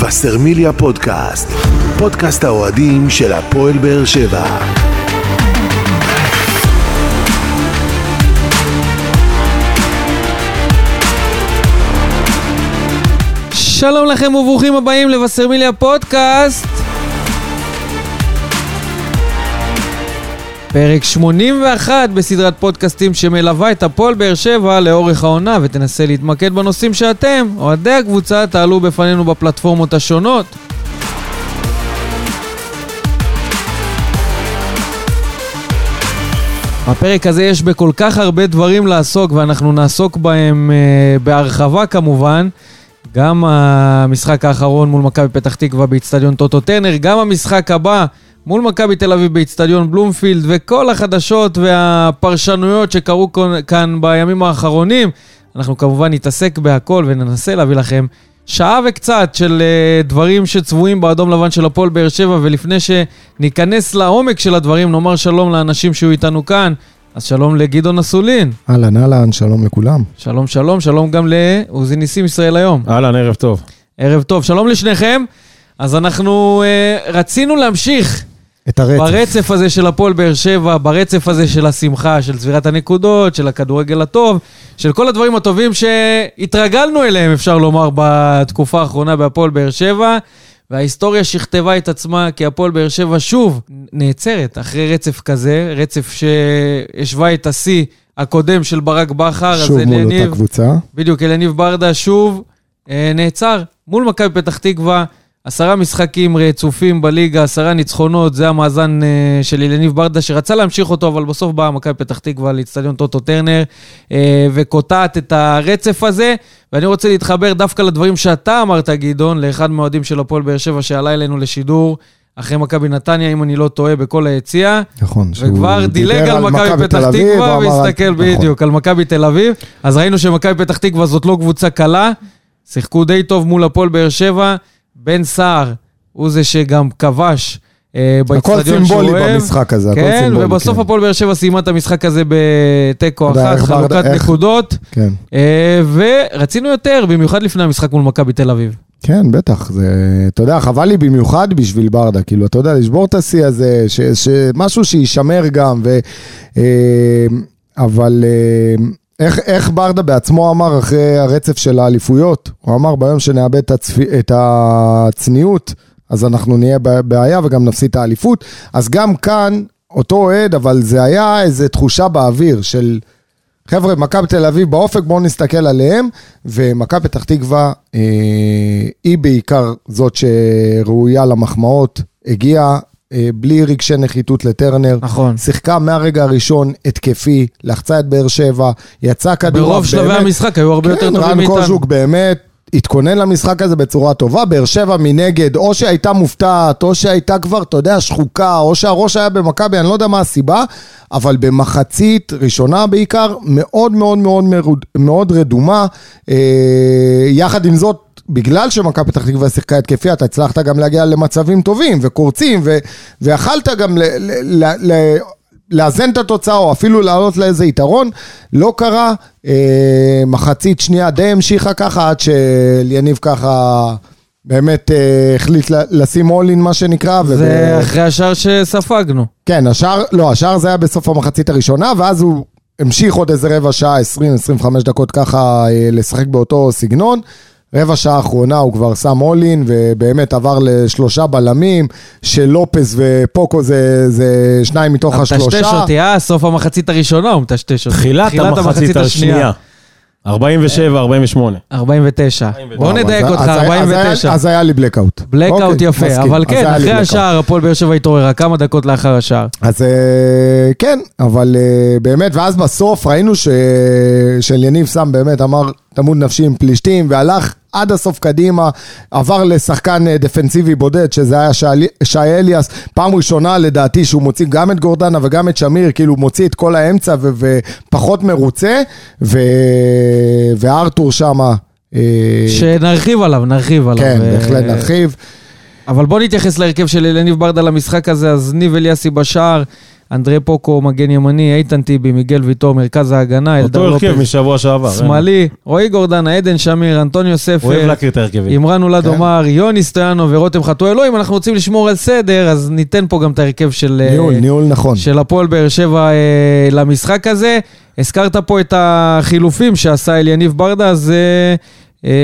וסרמיליה פודקאסט, פודקאסט האוהדים של הפועל באר שבע. שלום לכם וברוכים הבאים לבשרמיליה פודקאסט. פרק 81 בסדרת פודקאסטים שמלווה את הפועל באר שבע לאורך העונה ותנסה להתמקד בנושאים שאתם, אוהדי הקבוצה, תעלו בפנינו בפלטפורמות השונות. בפרק הזה יש בכל כך הרבה דברים לעסוק ואנחנו נעסוק בהם uh, בהרחבה כמובן. גם המשחק האחרון מול מכבי פתח תקווה באיצטדיון טוטו טרנר, גם המשחק הבא מול מכבי תל אביב באיצטדיון בלומפילד, וכל החדשות והפרשנויות שקרו כאן בימים האחרונים. אנחנו כמובן נתעסק בהכל וננסה להביא לכם שעה וקצת של uh, דברים שצבועים באדום לבן של הפועל באר שבע, ולפני שניכנס לעומק של הדברים, נאמר שלום לאנשים שהיו איתנו כאן. אז שלום לגדעון אסולין. אהלן, אהלן, שלום לכולם. שלום, שלום, שלום גם לעוזי ניסים ישראל היום. אהלן, ערב טוב. ערב טוב, שלום לשניכם. אז אנחנו uh, רצינו להמשיך את הרצף. ברצף הזה של הפועל באר שבע, ברצף הזה של השמחה, של צבירת הנקודות, של הכדורגל הטוב, של כל הדברים הטובים שהתרגלנו אליהם, אפשר לומר, בתקופה האחרונה בהפועל באר שבע. וההיסטוריה שכתבה את עצמה כי הפועל באר שבע שוב נעצרת אחרי רצף כזה, רצף שהשווה את השיא הקודם של ברק בכר. שוב מול אליניב, אותה קבוצה. בדיוק, אליניב ברדה שוב אה, נעצר מול מכבי פתח תקווה. עשרה משחקים רצופים בליגה, עשרה ניצחונות, זה המאזן uh, של אליניב ברדה, שרצה להמשיך אותו, אבל בסוף באה מכבי פתח תקווה לאיצטדיון טוטו טרנר, uh, וקוטעת את הרצף הזה. ואני רוצה להתחבר דווקא לדברים שאתה אמרת, גדעון, לאחד מהאוהדים של הפועל באר שבע שעלה אלינו לשידור. אחרי מכבי נתניה, אם אני לא טועה, בכל היציאה. נכון, שהוא וכבר דילג על מכבי פתח תקווה, והסתכל נכון. בדיוק על מכבי תל אביב. אז ראינו שמכבי פתח תקווה זאת לא קבוצה קלה, שיחקו די טוב מול הפועל באר שבע. בן סער הוא זה שגם כבש אה, באיצטדיון שהוא אוהב. הכל סימבולי במשחק הזה, הכל כן, סימבולי. ובסוף כן. הפועל באר שבע סיימה את המשחק הזה בתיקו אחת, חלוקת איך... נקודות. כן. אה, ורצינו יותר, במיוחד לפני המשחק מול מכבי תל אביב. כן, בטח. זה, אתה יודע, חבל לי במיוחד בשביל ברדה. כאילו, אתה יודע, לשבור את השיא הזה, ש, שמשהו שיישמר גם, ו... אה, אבל... אה, איך, איך ברדה בעצמו אמר אחרי הרצף של האליפויות? הוא אמר ביום שנאבד את, הצפ... את הצניעות, אז אנחנו נהיה בבעיה וגם נפסיד את האליפות. אז גם כאן, אותו אוהד, אבל זה היה איזו תחושה באוויר של... חבר'ה, מכבי תל אביב באופק, בואו נסתכל עליהם, ומכבי פתח תקווה אה, היא בעיקר זאת שראויה למחמאות, הגיעה בלי רגשי נחיתות לטרנר. נכון. שיחקה מהרגע הראשון התקפי, לחצה את באר שבע, יצא כדור. ברוב שלבי המשחק היו הרבה כן, יותר טובים מאיתנו. כן, רן קוז'וק באמת התכונן למשחק הזה בצורה טובה, באר שבע מנגד, או שהייתה מופתעת, או שהייתה כבר, אתה יודע, שחוקה, או שהראש היה במכבי, אני לא יודע מה הסיבה, אבל במחצית ראשונה בעיקר, מאוד מאוד מאוד מאוד, מאוד רדומה. אה, יחד עם זאת, בגלל שמכבי פתח תקווה שיחקה התקפי, אתה הצלחת גם להגיע למצבים טובים וקורצים, ו, ויכלת גם ל, ל, ל, ל, לאזן את התוצאה, או אפילו לעלות לאיזה יתרון, לא קרה. אה, מחצית שנייה די המשיכה ככה, עד שליניב ככה... באמת אה, החליט לשים all in מה שנקרא. זה וב... אחרי השער שספגנו. כן, השער, לא, השער זה היה בסוף המחצית הראשונה, ואז הוא המשיך עוד איזה רבע שעה, 20-25 דקות ככה אה, לשחק באותו סגנון. רבע שעה אחרונה הוא כבר שם אולין, ובאמת עבר לשלושה בלמים, שלופס ופוקו זה, זה שניים מתוך השלושה. מטשטש אותי, אה? סוף המחצית הראשונה הוא מטשטש אותי. תחילת המחצית השנייה. 47, 48. 49. בוא נדייק אותך, 49. אז היה לי בלקאוט. בלקאוט אוקיי, יפה, אבל כן, אחרי השער, הפועל באר שבע התעוררה כמה דקות לאחר השער. אז אה, כן, אבל אה, באמת, ואז בסוף ראינו שאליניב סם באמת אמר, תמות נפשי עם פלישתים, והלך עד הסוף קדימה, עבר לשחקן אה, דפנסיבי בודד, שזה היה שי אליאס, פעם ראשונה לדעתי שהוא מוציא גם את גורדנה וגם את שמיר, כאילו מוציא את כל האמצע ו- ופחות מרוצה, ו- וארתור שמה... אה, שנרחיב עליו, נרחיב עליו. כן, בהחלט נרחיב. אבל בוא נתייחס להרכב של אלניב ברדה למשחק הזה, אז ניב אליאסי בשער. אנדרי פוקו, מגן ימני, איתן טיבי, מיגל ויטור, מרכז ההגנה, אלדר אותו הרכב משבוע שעבר. אין. שמאלי, רועי גורדנה, עדן שמיר, אנטוניו אוהב ספר, להכיר את ההרכבים. אימרן אולד כן. עומר, יוני סטויאנו ורותם חתואל. לא, אם אנחנו רוצים לשמור על סדר, אז ניתן פה גם את ההרכב של... אה, ניהול, ניהול נכון. של הפועל באר שבע אה, למשחק הזה. הזכרת פה את החילופים שעשה אליניב ברדה, אז אה, אה,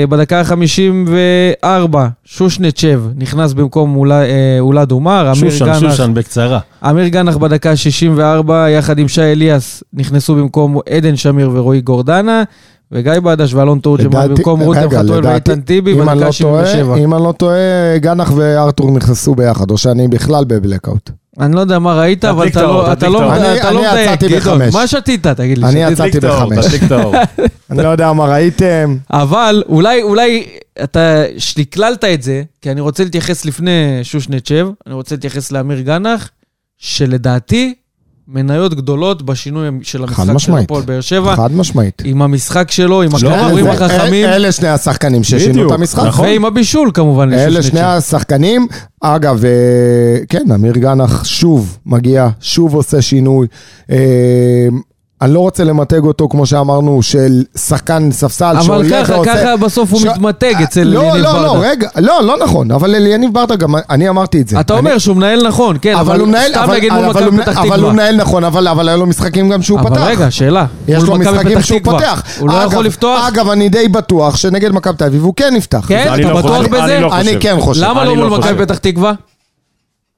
בדקה ה-54, שושנצ'ב נכנס במקום אה, אולד אמיר שושן, גנח, שושן בקצרה. אמיר גנח בדקה ה-64, יחד עם שי אליאס, נכנסו במקום עדן שמיר ורועי גורדנה, וגיא בדש ואלון תורג'מן במקום רותם חתואל ואיתן טיבי בדקה לא טועה- ה-77. אם אני לא טועה, גנח וארתור נכנסו ביחד, או שאני בכלל בבלקאוט. אני לא יודע מה ראית, אבל אתה לא- אתה תדליק לא. אני- לא אני מדייק, יצאתי. בחמש. מה שתית? תגיד לי. אני? יצאתי בחמש. אני לא יודע מה ראיתם. אבל אולי, אולי אתה שקללת את זה, כי אני רוצה להתייחס לפני שושנצ'ב, אני רוצה להתייחס לאמיר גנח, שלדעתי מניות גדולות בשינוי של המשחק של. הפועל באר שבע, חד משמעית. עם המשחק שלו, עם לא, הכדורים החכמים, אלה שני השחקנים ששינו את המשחק. נכון. ועם הבישול כמובן. אלה. שני השחקנים. אגב, אה, כן, אמיר גנח שוב מגיע, שוב עושה שינוי. אני לא רוצה למתג אותו, כמו שאמרנו, של שחקן ספסל אבל שהולך ככה, ועושה... ככה בסוף הוא ש- מתמתג אצל לא, אליניב לא, לא, ברדה. רגע, לא, לא נכון, אבל אליניב ברדה, גם אני אמרתי את זה. אתה אני- אומר שהוא מנהל נכון, כן, אבל הוא מנהל, סתם אבל, נגיד מול אבל, מכבי פתח אבל הוא תקווה. מנהל נכון, אבל, אבל היה לו משחקים גם שהוא פתח. אבל רגע, שאלה. יש לו משחקים פתח שהוא תקווה. פותח. הוא לא אגב, יכול לפתוח? אגב, אני די בטוח שנגד מכבי תל אביב הוא כן יפתח. כן? אתה לא בטוח בזה? אני לא. כן חושב. למה לא לא מול מכבי. פתח תקווה?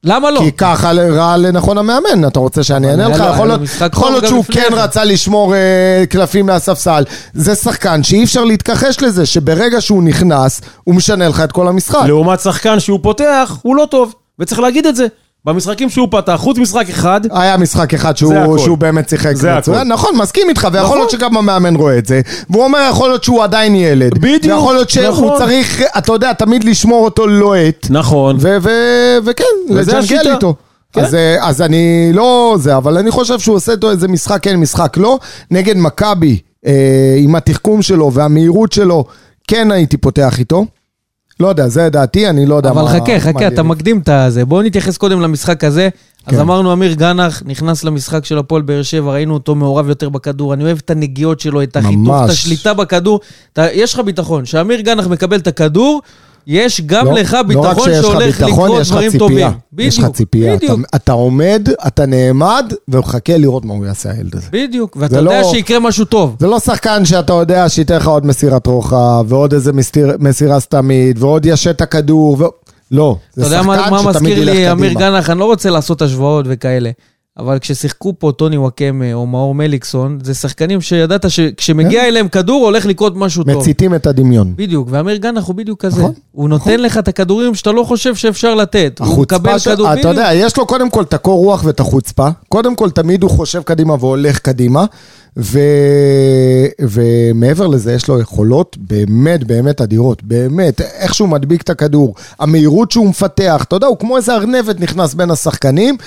למה לא? כי ככה ראה לנכון המאמן, אתה רוצה שאני אענה לך? יכול להיות- שהוא כן. רצה לשמור אה, קלפים מהספסל. זה שחקן שאי אפשר להתכחש לזה, שברגע שהוא נכנס, הוא משנה לך את כל המשחק. לעומת שחקן שהוא פותח, הוא לא טוב. וצריך להגיד את זה. במשחקים שהוא פתח, חוץ משחק אחד, היה משחק אחד שהוא, הכל. שהוא באמת שיחק זה מצוין, הכל. נכון, מסכים איתך, ויכול נכון. להיות שגם המאמן רואה את זה, והוא אומר, יכול להיות שהוא עדיין ילד. בדיוק, ויכול להיות שהוא נכון. צריך, אתה יודע, תמיד לשמור אותו לוהט. נכון. ו- ו- וכן, לג'נגל. איתו. כן. אז, אה, אז אני לא זה, אבל אני חושב שהוא עושה איתו איזה משחק כן, משחק לא. נגד מכבי, אה, עם התחכום שלו והמהירות שלו, כן הייתי פותח איתו. לא יודע, זה דעתי, אני לא יודע מה... אבל חכה, חכה. אתה מקדים את הזה. בואו נתייחס קודם למשחק הזה. אז כן. אמרנו, אמיר גנח נכנס למשחק של הפועל באר שבע, ראינו אותו מעורב יותר בכדור. אני אוהב את הנגיעות שלו, את החיתוך, ממש. את השליטה בכדור. אתה- יש לך ביטחון, שאמיר גנח מקבל את הכדור, יש גם לא- לך לא רק ביטחון שיש לך שהולך ביטחון, לקרות יש לך דברים ציפייה. טובים. יש לך בדיוק, ציפייה. בדיוק, אתה, אתה עומד, אתה נעמד, ומחכה לראות מה הוא יעשה הילד הזה. בדיוק. ואתה יודע לא- שיקרה משהו טוב. זה לא שחקן שאתה יודע שייתן לך עוד מסירת רוחב, ועוד איזה מסתיר, מסירה סתמית, ועוד ישת את הכדור, ו... לא. זה אתה יודע מה, שחקן מה שתמיד מזכיר ילך לי אמיר קדימה. גנח? אני לא רוצה לעשות השוואות וכאלה, אבל כששיחקו פה טוני וואקמה או מאור מליקסון, זה שחקנים שידעת שכשמגיע אליהם כדור הולך לקרות משהו טוב. מציתים את הדמיון. בדיוק, ואמיר גנח הוא בדיוק כזה. נכון, הוא נותן לך את הכדורים שאתה לא חושב שאפשר לתת. הוא מקבל החוצפה כדור. אתה בדיוק. יודע, יש לו קודם כל את הקור רוח ואת החוצפה. קודם כל, תמיד הוא חושב קדימה והולך קדימה. ו... ומעבר לזה, יש לו יכולות באמת באמת אדירות. באמת, איך שהוא מדביק את הכדור, המהירות שהוא מפתח, אתה יודע, הוא כמו איזה ארנבת נכנס בין השחקנים.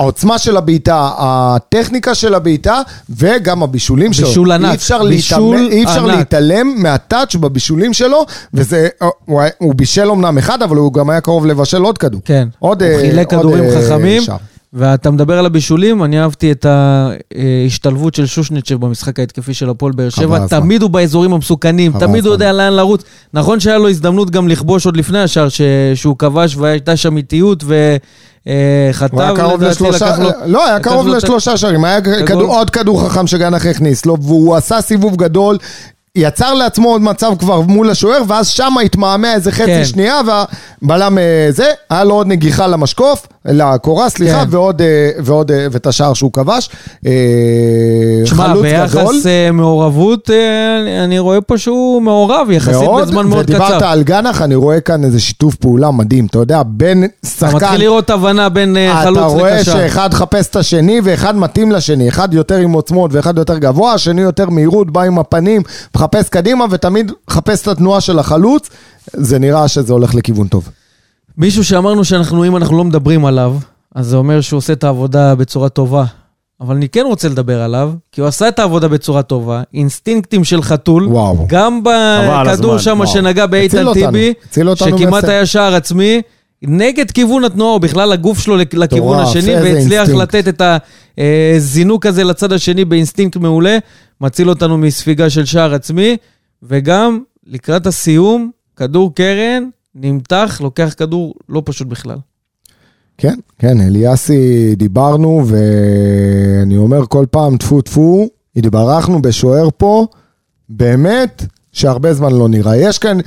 העוצמה של הבעיטה, הטכניקה של הבעיטה, וגם הבישולים שלו. בישול ענק, אי אפשר, בישול להתעלם, אי אפשר. להתעלם מהטאץ' בבישולים שלו, וזה, הוא, הוא בישל אמנם אחד, אבל הוא גם היה קרוב לבשל עוד כדור. כן, עוד, הוא אה, חילק עוד, כדורים אה, חכמים, שער. ואתה מדבר על הבישולים, אני אהבתי את ההשתלבות של שושניצ'ב במשחק ההתקפי של הפועל באר שבע. תמיד הוא באזורים המסוכנים, תמיד הוא. יודע לאן לרוץ. נכון שהיה לו הזדמנות גם לכבוש עוד לפני השער ש- שהוא כבש והייתה שם איטיות וחטא, הוא היה קרוב לשלושה, לא, היה קרוב לשלושה שערים, היה עוד כדור חכם שגנח הכניס לו, והוא עשה סיבוב גדול. יצר לעצמו עוד מצב כבר מול השוער, ואז שם התמהמה איזה חצי כן. שנייה, והבלם אה, זה, היה לו עוד נגיחה למשקוף, לקורה, סליחה, כן. ועוד, אה, ועוד, אה, ואת השער שהוא כבש. אה, שמע, חלוץ גדול. ביחס אה, מעורבות, אה, אני- רואה פה שהוא מעורב יחסית בזמן מאוד ודיברת קצר. על גנח, אני רואה כאן איזה שיתוף פעולה מדהים, אתה יודע, בין אתה שחקן... מתחיל לראות הבנה בין אה, חלוץ אתה רואה לקשר. שאחד חפש את השני ואחד מתאים לשני, אחד יותר עם עוצמות ואחד יותר גבוה, השני יותר מהירות, בא עם הפנים, מחפש קדימה ותמיד מחפש את התנועה של החלוץ, זה נראה שזה הולך לכיוון טוב. מישהו שאמרנו שאנחנו, אם אנחנו לא מדברים עליו, אז זה אומר שהוא עושה את העבודה בצורה טובה. אבל אני כן רוצה לדבר עליו, כי הוא עשה את העבודה בצורה טובה, אינסטינקטים של חתול, וואו. גם בכדור שם. שנגע באיתן טיבי, שכמעט. היה שער עצמי, נגד כיוון התנועה, או בכלל הגוף שלו לכ- לכיוון השני, והצליח. לתת את הזינוק הזה לצד השני באינסטינקט מעולה, מציל אותנו מספיגה של שער עצמי, וגם לקראת הסיום, כדור קרן, נמתח, לוקח כדור לא פשוט בכלל. כן, כן, אליאסי דיברנו, ואני אומר כל פעם, טפו טפו, התברכנו בשוער פה, באמת, שהרבה זמן לא נראה. יש כאן,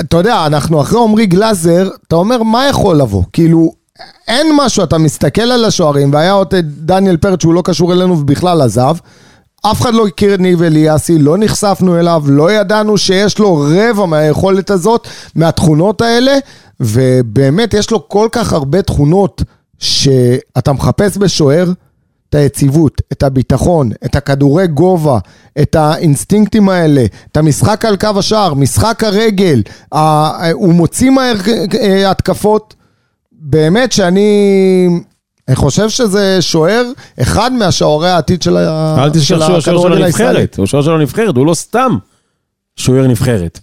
אתה יודע, אנחנו אחרי עמרי גלאזר, אתה אומר, מה יכול לבוא? כאילו, אין משהו, אתה מסתכל על השוערים, והיה עוד דניאל פרץ שהוא לא קשור אלינו ובכלל עזב. אף אחד לא הכיר את ניב אליאסי, לא נחשפנו אליו, לא ידענו שיש לו רבע מהיכולת הזאת, מהתכונות האלה, ובאמת יש לו כל כך הרבה תכונות שאתה מחפש בשוער, את היציבות, את הביטחון, את הכדורי גובה, את האינסטינקטים האלה, את המשחק על קו השער, משחק הרגל, הוא מוציא מהר אה, התקפות. באמת שאני אני חושב שזה שוער, אחד מהשוערי העתיד של ה- אל תשכח שהוא השוער של הכדורגל הישראלי. הנבחרת, הוא השוער של הנבחרת, הוא לא סתם שוער נבחרת.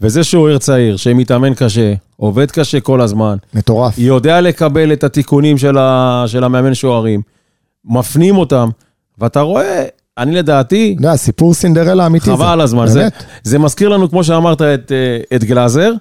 וזה שוער צעיר, שמתאמן קשה, עובד קשה כל הזמן, מטורף. יודע לקבל את התיקונים של, ה... של המאמן שוערים, מפנים אותם, ואתה רואה, אני לדעתי, אתה יודע, סיפור סינדרלה אמיתי זה. חבל על הזמן, זה. זה מזכיר לנו, כמו שאמרת, את, אה, את גלאזר,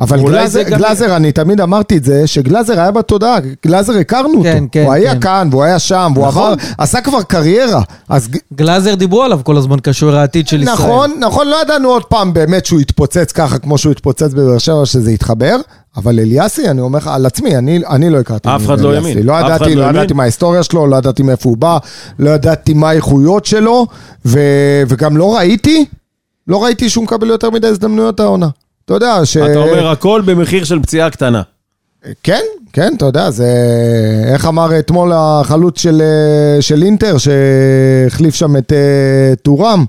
אבל גלאזר, זה גם- גלאזר, אני תמיד אמרתי את זה, שגלאזר היה בתודעה, גלאזר הכרנו אותו. כן, כן, הוא היה כן. כאן, והוא היה שם, והוא נכון. עבר, עשה כבר קריירה. אז גלאזר דיברו עליו כל הזמן כשוער העתיד של ישראל. נכון, נכון, לא ידענו עוד פעם באמת שהוא יתפוצץ ככה כמו שהוא התפוצץ בבאר שבע, שזה יתחבר, אבל אליאסי, אני אומר לך על עצמי, אני, אני לא הכרתי. אף אחד לא. האמין. לא ידעתי, לא לא. ידעתי מה ההיסטוריה שלו, לא ידעתי מאיפה הוא בא, לא ידעתי מה האיכויות שלו, ו, וגם לא ראיתי, לא ראיתי שהוא מקבל יותר מדי הזדמנויות העונה. אתה יודע ש... אתה אומר הכל במחיר של פציעה קטנה. כן, כן, אתה יודע, זה... איך אמר אתמול החלוץ של, אה, של אינטר, שהחליף שם את אה, טורם,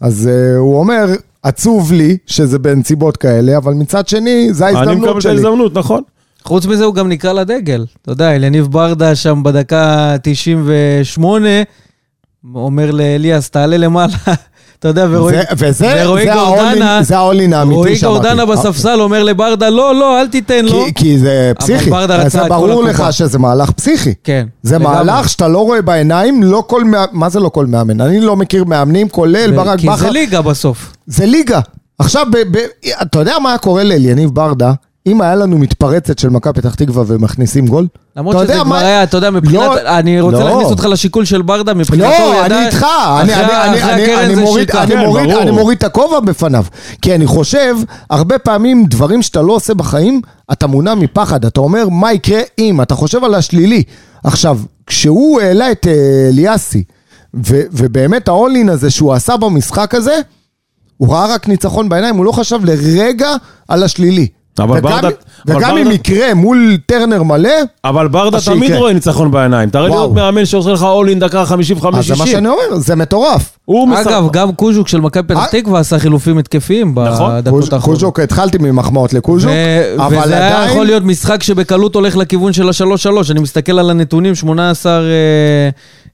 אז אה, הוא אומר, עצוב לי שזה בנסיבות כאלה, אבל מצד שני, זו אני מקבל ההזדמנות את שלי. ההזדמנות, נכון. חוץ מזה הוא גם נקרא לדגל. אתה יודע, אליניב ברדה שם בדקה 98, אומר לאליאס, תעלה למעלה. אתה יודע, ורועי גורדנה- זה ה-all-in האמיתי רועי שאמרתי. גורדנה בספסל אומר לברדה, לא, לא, אל תיתן לו. כי, כי זה פסיכי, זה ברור. לך שזה מהלך פסיכי. כן. זה. מהלך שאתה לא רואה בעיניים, לא כל מה זה לא כל מאמן? אני לא מכיר מאמנים, כולל ברק כי בכר. זה ליגה בסוף. זה ליגה. עכשיו, אתה יודע מה היה קורה לאליניב ברדה, אם היה לנו מתפרצת של מכבי פתח תקווה ומכניסים גול? למרות אתה שזה יודע כבר מה- היה, אתה יודע, מבחינת, לא, אני רוצה לא. להכניס אותך לשיקול של ברדה, מבחינתו הוא לא, ידע... אני איתך, אני- אחרי- אני- אני- אחרי אני- הקרן אני זה מוריד- שיקה. אני כן, מוריד- ברור. אני מוריד את הכובע בפניו. כי אני חושב, הרבה פעמים דברים שאתה לא עושה בחיים, אתה מונע מפחד. אתה אומר, מה יקרה אם? אתה חושב על השלילי. עכשיו, כשהוא העלה את אה, אליאסי, ו- ובאמת האולין הזה שהוא עשה במשחק הזה, הוא ראה רק ניצחון בעיניים, הוא לא חשב לרגע על השלילי. אבל וגם- ברדה- אבל וגם אם ברדה- יקרה מול טרנר מלא, אבל ברדה אז שיקרה. תמיד רואה ניצחון בעיניים. תראה לי. עוד מאמן שעושה לך אול אין דקה 55-60. אז זה מה שאני אומר, זה מטורף. אגב, גם קוז'וק של מכבי פתח אה? תקווה עשה חילופים התקפים נכון. בדקות האחרונות. קוז'וק, התחלתי ממחמאות לקוז'וק, ו- אבל וזה היה עדיין... יכול להיות משחק שבקלות הולך לכיוון של השלוש-שלוש. אני מסתכל על הנתונים, 18 אה,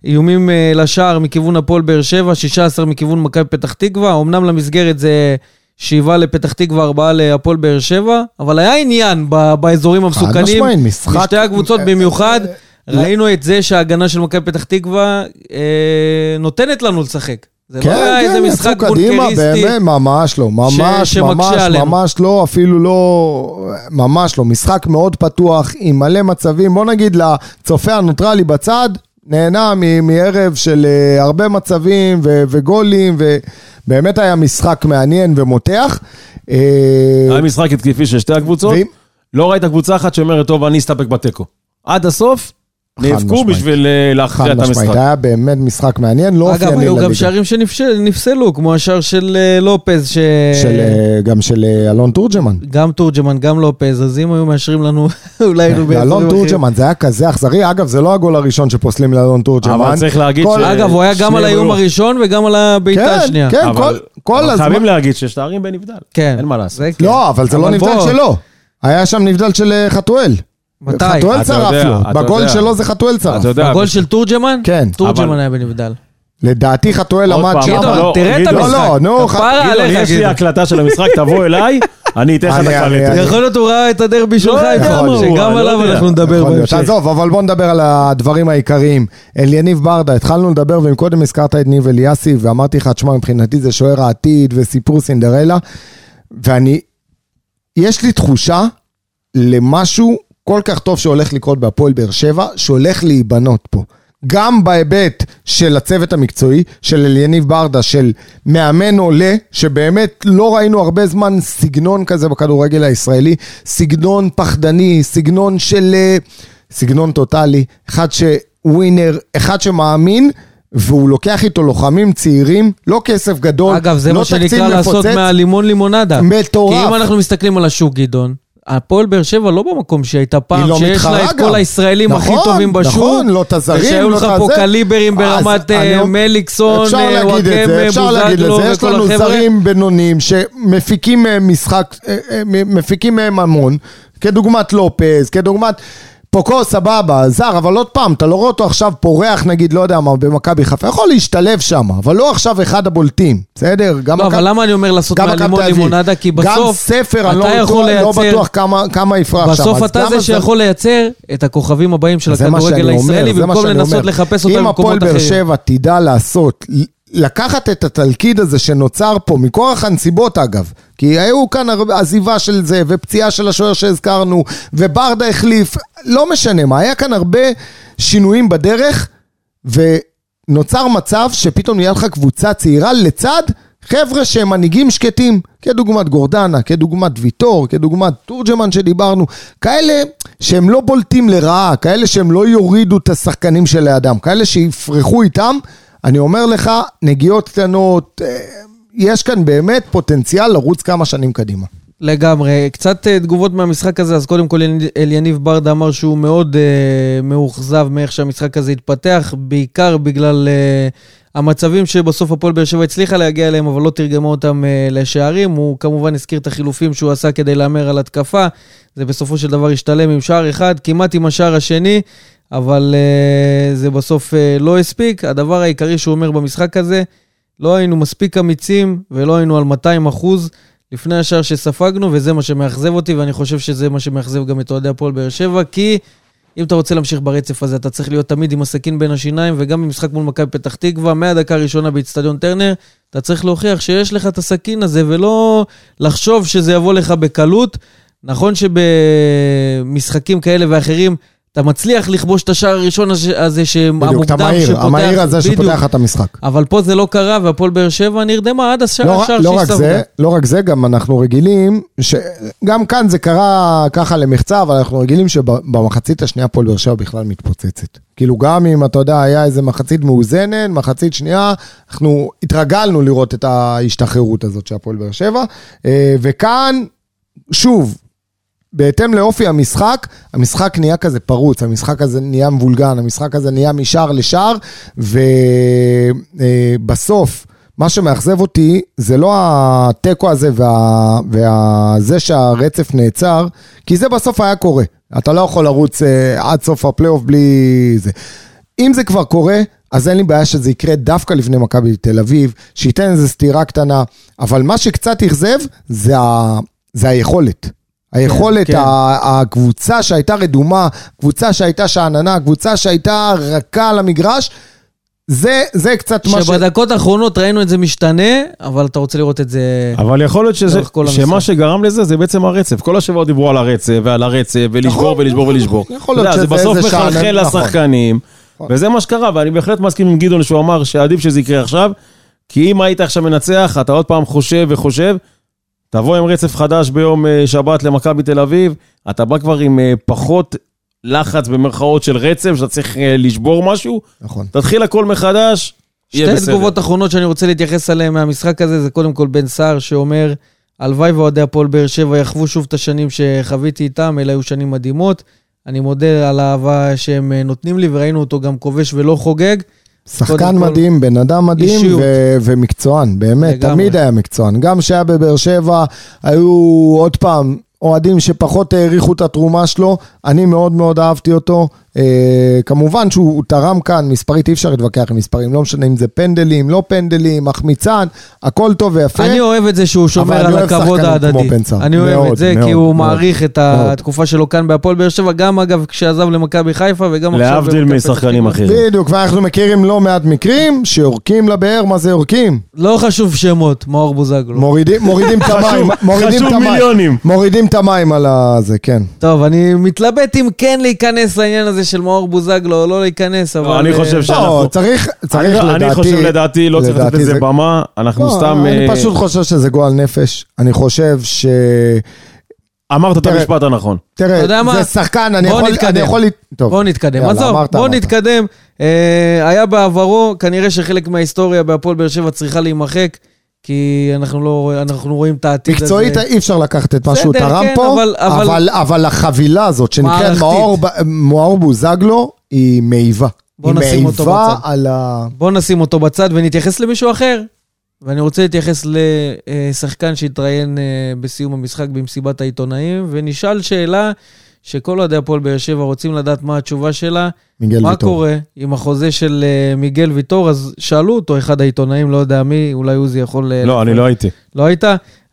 איומים אה, לשער מכיוון הפועל באר שבע, 16 מכיוון מכבי פתח תקווה. אמנם למסגרת זה שבעה לפתח תקווה, ארבעה להפועל באר שבע, אבל היה עניין ב- באזורים המסוכנים. משמעית, משחק- בשתי הקבוצות במיוחד. ראינו את זה שההגנה של מכבי פתח תקווה אה, נותנת לנו לשחק. זה לא כן, היה איזה כן, משחק יצאו קדימה, בונקריסטי. באמת, ממש לא, ממש, שמקשה ממש, עלינו. ממש לא, אפילו לא, ממש לא. משחק מאוד פתוח, עם מלא מצבים. בוא נגיד לצופה הנוטרלי בצד, נהנה מערב של אה, הרבה מצבים ו- וגולים, ובאמת היה משחק מעניין ומותח. אה, היה משחק התקפי של שתי הקבוצות. ואם- לא ראית קבוצה אחת שאומרת, טוב, אני אסתפק בתיקו. עד הסוף, נאבקו משמעית. בשביל אה, להכריע חד את משמעית, המשחק. היה באמת משחק מעניין, לא אגב, אופייני היו גם לליגה. שערים שנפסלו, כמו השער של אה, לופז, ש... של, אה, גם של אלון תורג'מן. גם תורג'מן, גם לופז, אז אם היו מאשרים לנו, אולי היינו באזורים אלון אחרים. תורג'מן, זה היה כזה אכזרי. אגב, זה לא הגול הראשון שפוסלים לאלון תורג'מן. אבל צריך להגיד כל- ש- אגב, הוא היה גם על האיום היו- הראשון וגם על הבעיטה כן, השנייה. כן, אבל- כל- הזמן. חייבים להגיד שיש תארים בנבדל. כן. אין מה לעשות. כן. לא, אבל זה לא נבדל שלו. היה שם נבדל של חתואל. מתי? חתואל צרף לו. בגול. שלו זה חתואל צרף. אתה יודע, הגול בש- של תורג'מן? כן. תורג'מן היה בנבדל. לדעתי חתואל עמד שם. גדעון, לא, תראה את המשחק. לא, נו, כפרה ח- גדעון, עליך, יש לי. הקלטה של המשחק, תבוא אליי, אני אתן לך רצף. אני- יכול להיות הוא ראה את הדרבי של לא יודע חיפה, שגם לא עליו. אנחנו נדבר. בהמשך. עזוב, אבל בוא נדבר על הדברים העיקריים. אליניב ברדה, התחלנו לדבר, ומקודם הזכרת את ניב אליאסי, ואמרתי לך, תשמע, מבחינתי זה שוער העתיד וסיפור סינדרלה, ואני, יש לי תחושה למשהו כל כך טוב שהולך לקרות בהפועל באר שבע, שהולך להיבנות פה. גם בהיבט של הצוות המקצועי, של אליניב ברדה, של מאמן עולה, שבאמת לא ראינו הרבה זמן סגנון כזה בכדורגל הישראלי, סגנון פחדני, סגנון של... אה, סגנון טוטאלי, אחד שווינר, אחד שמאמין, והוא לוקח איתו לוחמים צעירים, לא כסף גדול, אגב, זה לא מה תקציב שנקרא לעשות מפוצץ. מהלימון לימונדה. מטורף. כי אם אנחנו מסתכלים על השוק, גדעון, הפועל באר שבע לא במקום שהייתה פעם, לא שיש לה את גם. כל הישראלים הכי נכון, טובים בשוק. נכון, לא את הזרים, ושהיו לא לך את פה הזה. קליברים אז ברמת אני אה, אומר- מליקסון, אפשר אה, להגיד את זה, אפשר להגיד את זה, יש לנו החבר'ה. זרים בינוניים שמפיקים מהם משחק, אה, מפיקים מהם המון, כדוגמת לופז, כדוגמת... פוקו סבבה, זר, אבל עוד פעם, אתה לא רואה אותו עכשיו פורח נגיד, לא יודע מה, במכבי חיפה, יכול להשתלב שם, אבל לא עכשיו אחד הבולטים, בסדר? גם לא, מכבי- אבל למה אני אומר לעשות מהלימון. לימונדה? כי בסוף, גם ספר, אני לא לא לייצר- בטוח כמה- כמה יפרח שם. בסוף אתה זה שיכול לייצר את הכוכבים הבאים של זה הכדורגל הישראלי, זה במקום לנסות אומר. לחפש אותם אם הפועל במקומות באר אחרים. שבע תדע לעשות, לקחת את התלכיד הזה שנוצר פה, מכורח הנסיבות אגב, כי היו כאן עזיבה של זה, ופציעה של השוער שהזכרנו, וברדה החליף, לא משנה מה, היה כאן הרבה שינויים בדרך, ונוצר מצב שפתאום נהיה לך קבוצה צעירה לצד חבר'ה שהם מנהיגים שקטים, כדוגמת גורדנה, כדוגמת ויטור, כדוגמת תורג'מן שדיברנו, כאלה שהם לא בולטים לרעה, כאלה שהם לא יורידו את השחקנים שלידם, כאלה שיפרחו איתם, אני אומר לך, נגיעות קטנות, אה, יש כאן באמת פוטנציאל לרוץ כמה שנים קדימה. לגמרי. קצת אה, תגובות מהמשחק הזה, אז קודם כל אל- אליניב ברדה אמר שהוא מאוד אה, מאוכזב מאיך שהמשחק הזה התפתח, בעיקר בגלל אה, המצבים שבסוף הפועל באר שבע הצליחה להגיע אליהם, אבל לא תרגמה אותם אה, לשערים. הוא כמובן הזכיר את החילופים שהוא עשה כדי להמר על התקפה. זה בסופו של דבר השתלם עם שער אחד, כמעט עם השער השני, אבל אה, זה בסוף אה, לא הספיק. הדבר העיקרי שהוא אומר במשחק הזה, לא היינו מספיק אמיצים ולא היינו על 200 אחוז. לפני השער שספגנו, וזה מה שמאכזב אותי, ואני חושב שזה מה שמאכזב גם את אוהדי הפועל באר שבע, כי אם אתה רוצה להמשיך ברצף הזה, אתה צריך להיות תמיד עם הסכין בין השיניים, וגם במשחק מול מכבי פתח תקווה, מהדקה הראשונה באיצטדיון טרנר, אתה צריך להוכיח שיש לך את הסכין הזה, ולא לחשוב שזה יבוא לך בקלות. נכון שבמשחקים כאלה ואחרים, אתה מצליח לכבוש את השער הראשון הזה, הזה בדיוק, את המוקדם המהיר, שפותח, המהיר הזה בדיוק. שפותח את המשחק. אבל פה זה לא קרה, והפועל באר שבע נרדמה עד השער לא, השער לא רק זה, ספגה. לא רק זה, גם אנחנו רגילים, שגם כאן זה קרה ככה למחצה, אבל אנחנו רגילים שבמחצית השנייה הפועל באר שבע בכלל מתפוצצת. כאילו גם אם, אתה יודע, היה איזה מחצית מאוזנת, מחצית שנייה, אנחנו התרגלנו לראות את ההשתחררות הזאת של הפועל באר שבע, אה, וכאן, שוב, בהתאם לאופי המשחק, המשחק נהיה כזה פרוץ, המשחק הזה נהיה מבולגן, המשחק הזה נהיה משער לשער, ובסוף, מה שמאכזב אותי זה לא התיקו הזה וה, וזה שהרצף נעצר, כי זה בסוף היה קורה. אתה לא יכול לרוץ אה, עד סוף הפלייאוף בלי זה. אם זה כבר קורה, אז אין לי בעיה שזה יקרה דווקא לפני מכבי תל אביב, שייתן איזו סתירה קטנה, אבל מה שקצת אכזב זה, ה, זה היכולת. היכולת, כן. כן, הקבוצה שהייתה רדומה, קבוצה שהייתה שאננה, קבוצה שהייתה רכה על המגרש, זה, זה קצת מה ש... שבדקות האחרונות ראינו את זה משתנה, אבל אתה רוצה לראות את זה... אבל יכול להיות שזה. שמה שגרם לזה זה בעצם הרצף. כל השבוע דיברו על הרצף ועל הרצף, ולשבור נכון, ולשבור ולשבור. יכול אתה להיות יודע, זה שזה בסוף איזה מחלחל נכון. לשחקנים, נכון. וזה מה שקרה, ואני בהחלט מסכים עם גדעון שהוא אמר שעדיף שזה יקרה עכשיו, כי אם היית עכשיו מנצח, אתה עוד פעם חושב וחושב, תבוא עם רצף חדש ביום אה, שבת למכבי תל אביב, אתה בא כבר עם אה, פחות לחץ במרכאות של רצף, שאתה צריך אה, לשבור משהו, נכון. תתחיל הכל מחדש, יהיה שתי בסדר. תגובות אחרונות שאני רוצה להתייחס אליהן מהמשחק הזה, זה קודם כל בן סער שאומר, הלוואי ואוהדי הפועל באר שבע יחוו שוב את השנים שחוויתי איתם, אלה היו שנים מדהימות. אני מודה על האהבה שהם נותנים לי, וראינו אותו גם כובש ולא חוגג. שחקן מדהים, בן אדם מדהים. ו- ומקצוען, באמת, לגמרי. תמיד היה מקצוען. גם כשהיה בבאר שבע, היו עוד פעם אוהדים שפחות העריכו את התרומה שלו, אני מאוד מאוד אהבתי אותו, כמובן שהוא תרם כאן, מספרית אי אפשר להתווכח עם מספרים, לא משנה אם זה פנדלים, לא פנדלים, מחמיצן, הכל טוב ויפה. אני אוהב את זה שהוא שומר על הכבוד ההדדי. אני אוהב מאוד, את זה, מאוד, כי הוא מאוד. מעריך את מאוד. התקופה שלו כאן בהפועל באר שבע, גם אגב כשעזב למכבי חיפה וגם עכשיו... להבדיל משחקנים. אחרים. בדיוק, ואנחנו מכירים לא מעט מקרים שיורקים לבאר, מה זה יורקים? לא חשוב שמות, מאור בוזגלו. מורידים, מורידים את המים, מורידים חשוב את המים, מיליונים. מורידים את המים על הזה, כן. טוב, אני מתלבט אם כן להיכנס לעניין הזה של מאור בוזגלו לא להיכנס, אבל... אני אה, חושב לא, שאנחנו... צריך, צריך אני- לדעתי... אני חושב לדעתי, לא צריך לתת לזה זה- במה, אנחנו לא, סתם... אני אה, פשוט חושב שזה גועל נפש. אני חושב ש... אמרת את המשפט הנכון. תראה? זה שחקן, אני בוא יכול... נתקדם. אני יכול... טוב. בוא נתקדם. עזוב, בוא. נתקדם. אה, היה בעברו, כנראה שחלק מההיסטוריה בהפועל באר שבע צריכה להימחק, כי אנחנו לא אנחנו רואים את העתיד הזה. מקצועית אי אפשר לקחת את מה שהוא תרם כן, פה, אבל- אבל- אבל, אבל החבילה הזאת שנקראת. מאור, מאור בוזגלו היא מעיבה. בוא היא נשים אותו בצד. על ה... בוא נשים אותו בצד ונתייחס למישהו אחר. ואני רוצה להתייחס לשחקן שהתראיין אה, בסיום המשחק במסיבת העיתונאים, ונשאל שאלה שכל אוהדי הפועל באר שבע רוצים לדעת מה התשובה שלה. מיגל מה ויטור. קורה עם החוזה של אה, מיגל ויטור? אז שאלו אותו, אחד העיתונאים, לא יודע מי, אולי עוזי יכול... אה, לא, אני לא הייתי. לא היית?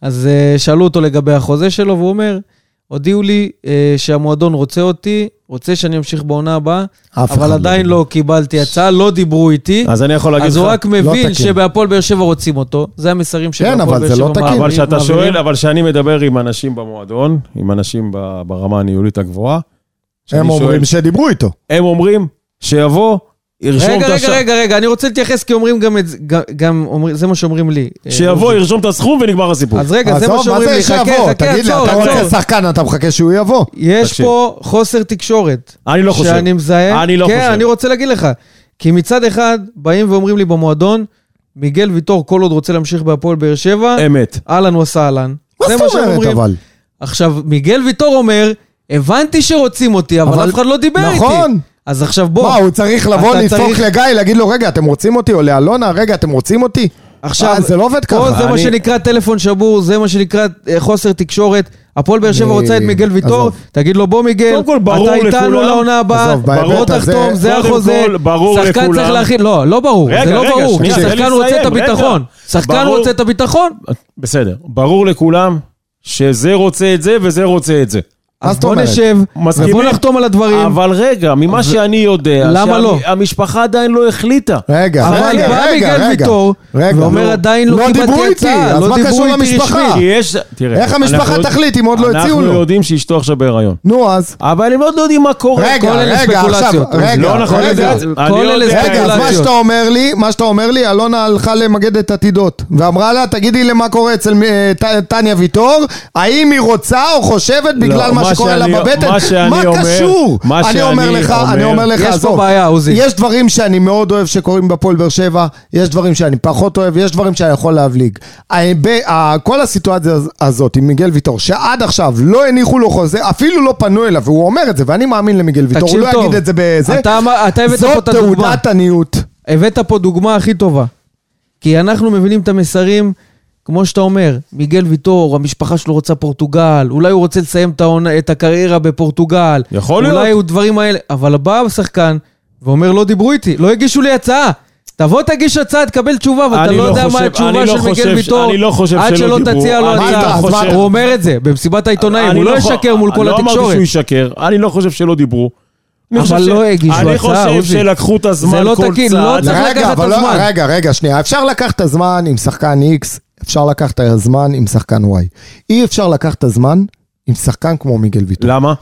אז uh, שאלו אותו לגבי החוזה שלו, והוא אומר, הודיעו לי uh, שהמועדון רוצה אותי, רוצה שאני אמשיך בעונה הבאה, אבל אחד עדיין דיבר. לא קיבלתי הצעה, לא דיברו איתי. אז אני יכול להגיד אז לך... הוא רק מבין תקין. שבהפועל באר שבע רוצים אותו, זה המסרים שבהפועל אבל באר זה שבע לא תקין. מעבירים- אבל כשאתה. שואל, אבל כשאני מדבר עם אנשים במועדון, עם אנשים ברמה הניהולית הגבוהה, הם שואל- אומרים שדיברו איתו. הם אומרים שיבוא, ירשום רגע, את רגע, הש... רגע, רגע, אני רוצה להתייחס כי אומרים גם את זה, גם- גם אומרים, זה מה שאומרים לי. אה, שיבוא. ירשום את הסכום ונגמר הסיפור. אז רגע, זה מה שאומרים לי, חכה? חכה, תגיד לי, עצור, אתה רוצה עצור. שחקן, אתה מחכה שהוא יבוא? יש תקשיב. פה חוסר תקשורת. אני לא חושב. שאני מזהה. אני לא כן, חושב. אני רוצה להגיד לך. כי מצד אחד, באים ואומרים לי במועדון, מיגל ויטור, כל עוד רוצה להמשיך בהפועל באר שבע, אמת. אהלן וסהלן. מה זאת אומרת. אבל? עכשיו, מיגל ויטור אומר, הבנתי שרוצים אותי, אבל אבל- אף אחד לא דיבר איתי. נכון. אז עכשיו בוא. מה, הוא צריך לבוא לדפוק צריך- לגיא, להגיד לו, רגע, אתם רוצים אותי? או לאלונה, רגע, אתם רוצים אותי? עכשיו, אה, זה לא עובד פה ככה. זה מה שנקרא טלפון שבור, זה מה שנקרא אה, חוסר תקשורת. הפועל באר שבע רוצה את מיגל ויטור. תגיד לו בוא מיגל, אתה איתנו לעונה הבאה, בוא תחתום, זה החוזה. שחקן צריך להכין, לא, לא ברור, זה לא ברור, שחקן רוצה את. הביטחון. שחקן. רוצה את הביטחון. בסדר. ברור לכולם שזה רוצה את זה וזה רוצה את זה. אז בוא? נשב? ובוא נחתום על הדברים. אבל רגע, ממה שאני יודע, למה לא? שהמשפחה עדיין לא החליטה. רגע, אבל רגע, בא רגע, מיגל רגע. ויטור. ואומר לא. עדיין לא לא דיברו קיבלתי איתי, הצעה, אז לא מה דיברו קשור איתי למשפחה? רשמית. איך המשפחה תחליט אם עוד לא הציעו לו? אנחנו יודעים שאשתו עכשיו בהיריון. נו, אז. אבל הם עוד לא יודעים מה קורה. רגע, רגע, עכשיו, ספקולציות. רגע, לא נכון, כל אלה יודע- רגע, אז מה ספקולציות. שאתה אומר לי, מה שאתה אומר לי, אלונה הלכה למגד את עתידות, ואמרה לה, תגידי לי מה קורה אצל אה, טניה ויטור, האם היא רוצה או חושבת בגלל לא, מה מה שקורה לה בבטן? מה שאני מה אומר- קשור? מה אני אומר שאני לך, אומר- אני אומר לך, יש פה בעיה, עוזי. יש דברים שאני מאוד אוהב שקורים בפועל באר שבע, יש דברים שאני פחות אוהב, יש דברים שאני יכול להבליג. כל הסיטואציה הזאת עם מיגל ויטור, שעד עכשיו לא הניחו לו חוזה, אפילו לא פנו אליו, והוא אומר את זה, ואני מאמין למיגל ויטור, הוא לא טוב. יגיד את זה בזה. אתה הבאת פה זאת את הדוגמה. תעודת עניות. הבאת פה דוגמה הכי טובה. כי אנחנו מבינים את המסרים, כמו שאתה אומר, מיגל ויטור, המשפחה שלו רוצה פורטוגל, אולי הוא רוצה לסיים את, הקריירה בפורטוגל. יכול להיות. אולי הוא דברים האלה, אבל בא השחקן ואומר, לא דיברו איתי, לא הגישו לי הצעה. תבוא תגיש הצעה, תקבל תשובה, ואתה אני לא לא יודע חושב- מה התשובה אני לא של מיגל חושב ש- ויטור, אני לא חושב עד שלא שלא. תציע לו אני לא הצעה. חושב- הוא אומר את זה במסיבת העיתונאים, אני הוא לא לא ישקר מול כל לא אמרתי התקשורת. שהוא ישקר, אני לא חושב שלא דיברו. אני אבל חושב לא ש- הגישו הצעה, אני חושב עוזי. שלקחו את הזמן זה לא כל תקין, צעד. לא צריך רגע, לקחת את לא- הזמן. רגע, רגע, שנייה. אפשר לקחת את הזמן עם שחקן X, אפשר לקחת את הזמן עם שחקן Y. אי אפשר לקחת את הזמן עם שחקן כמו מיגל ויטור. למה?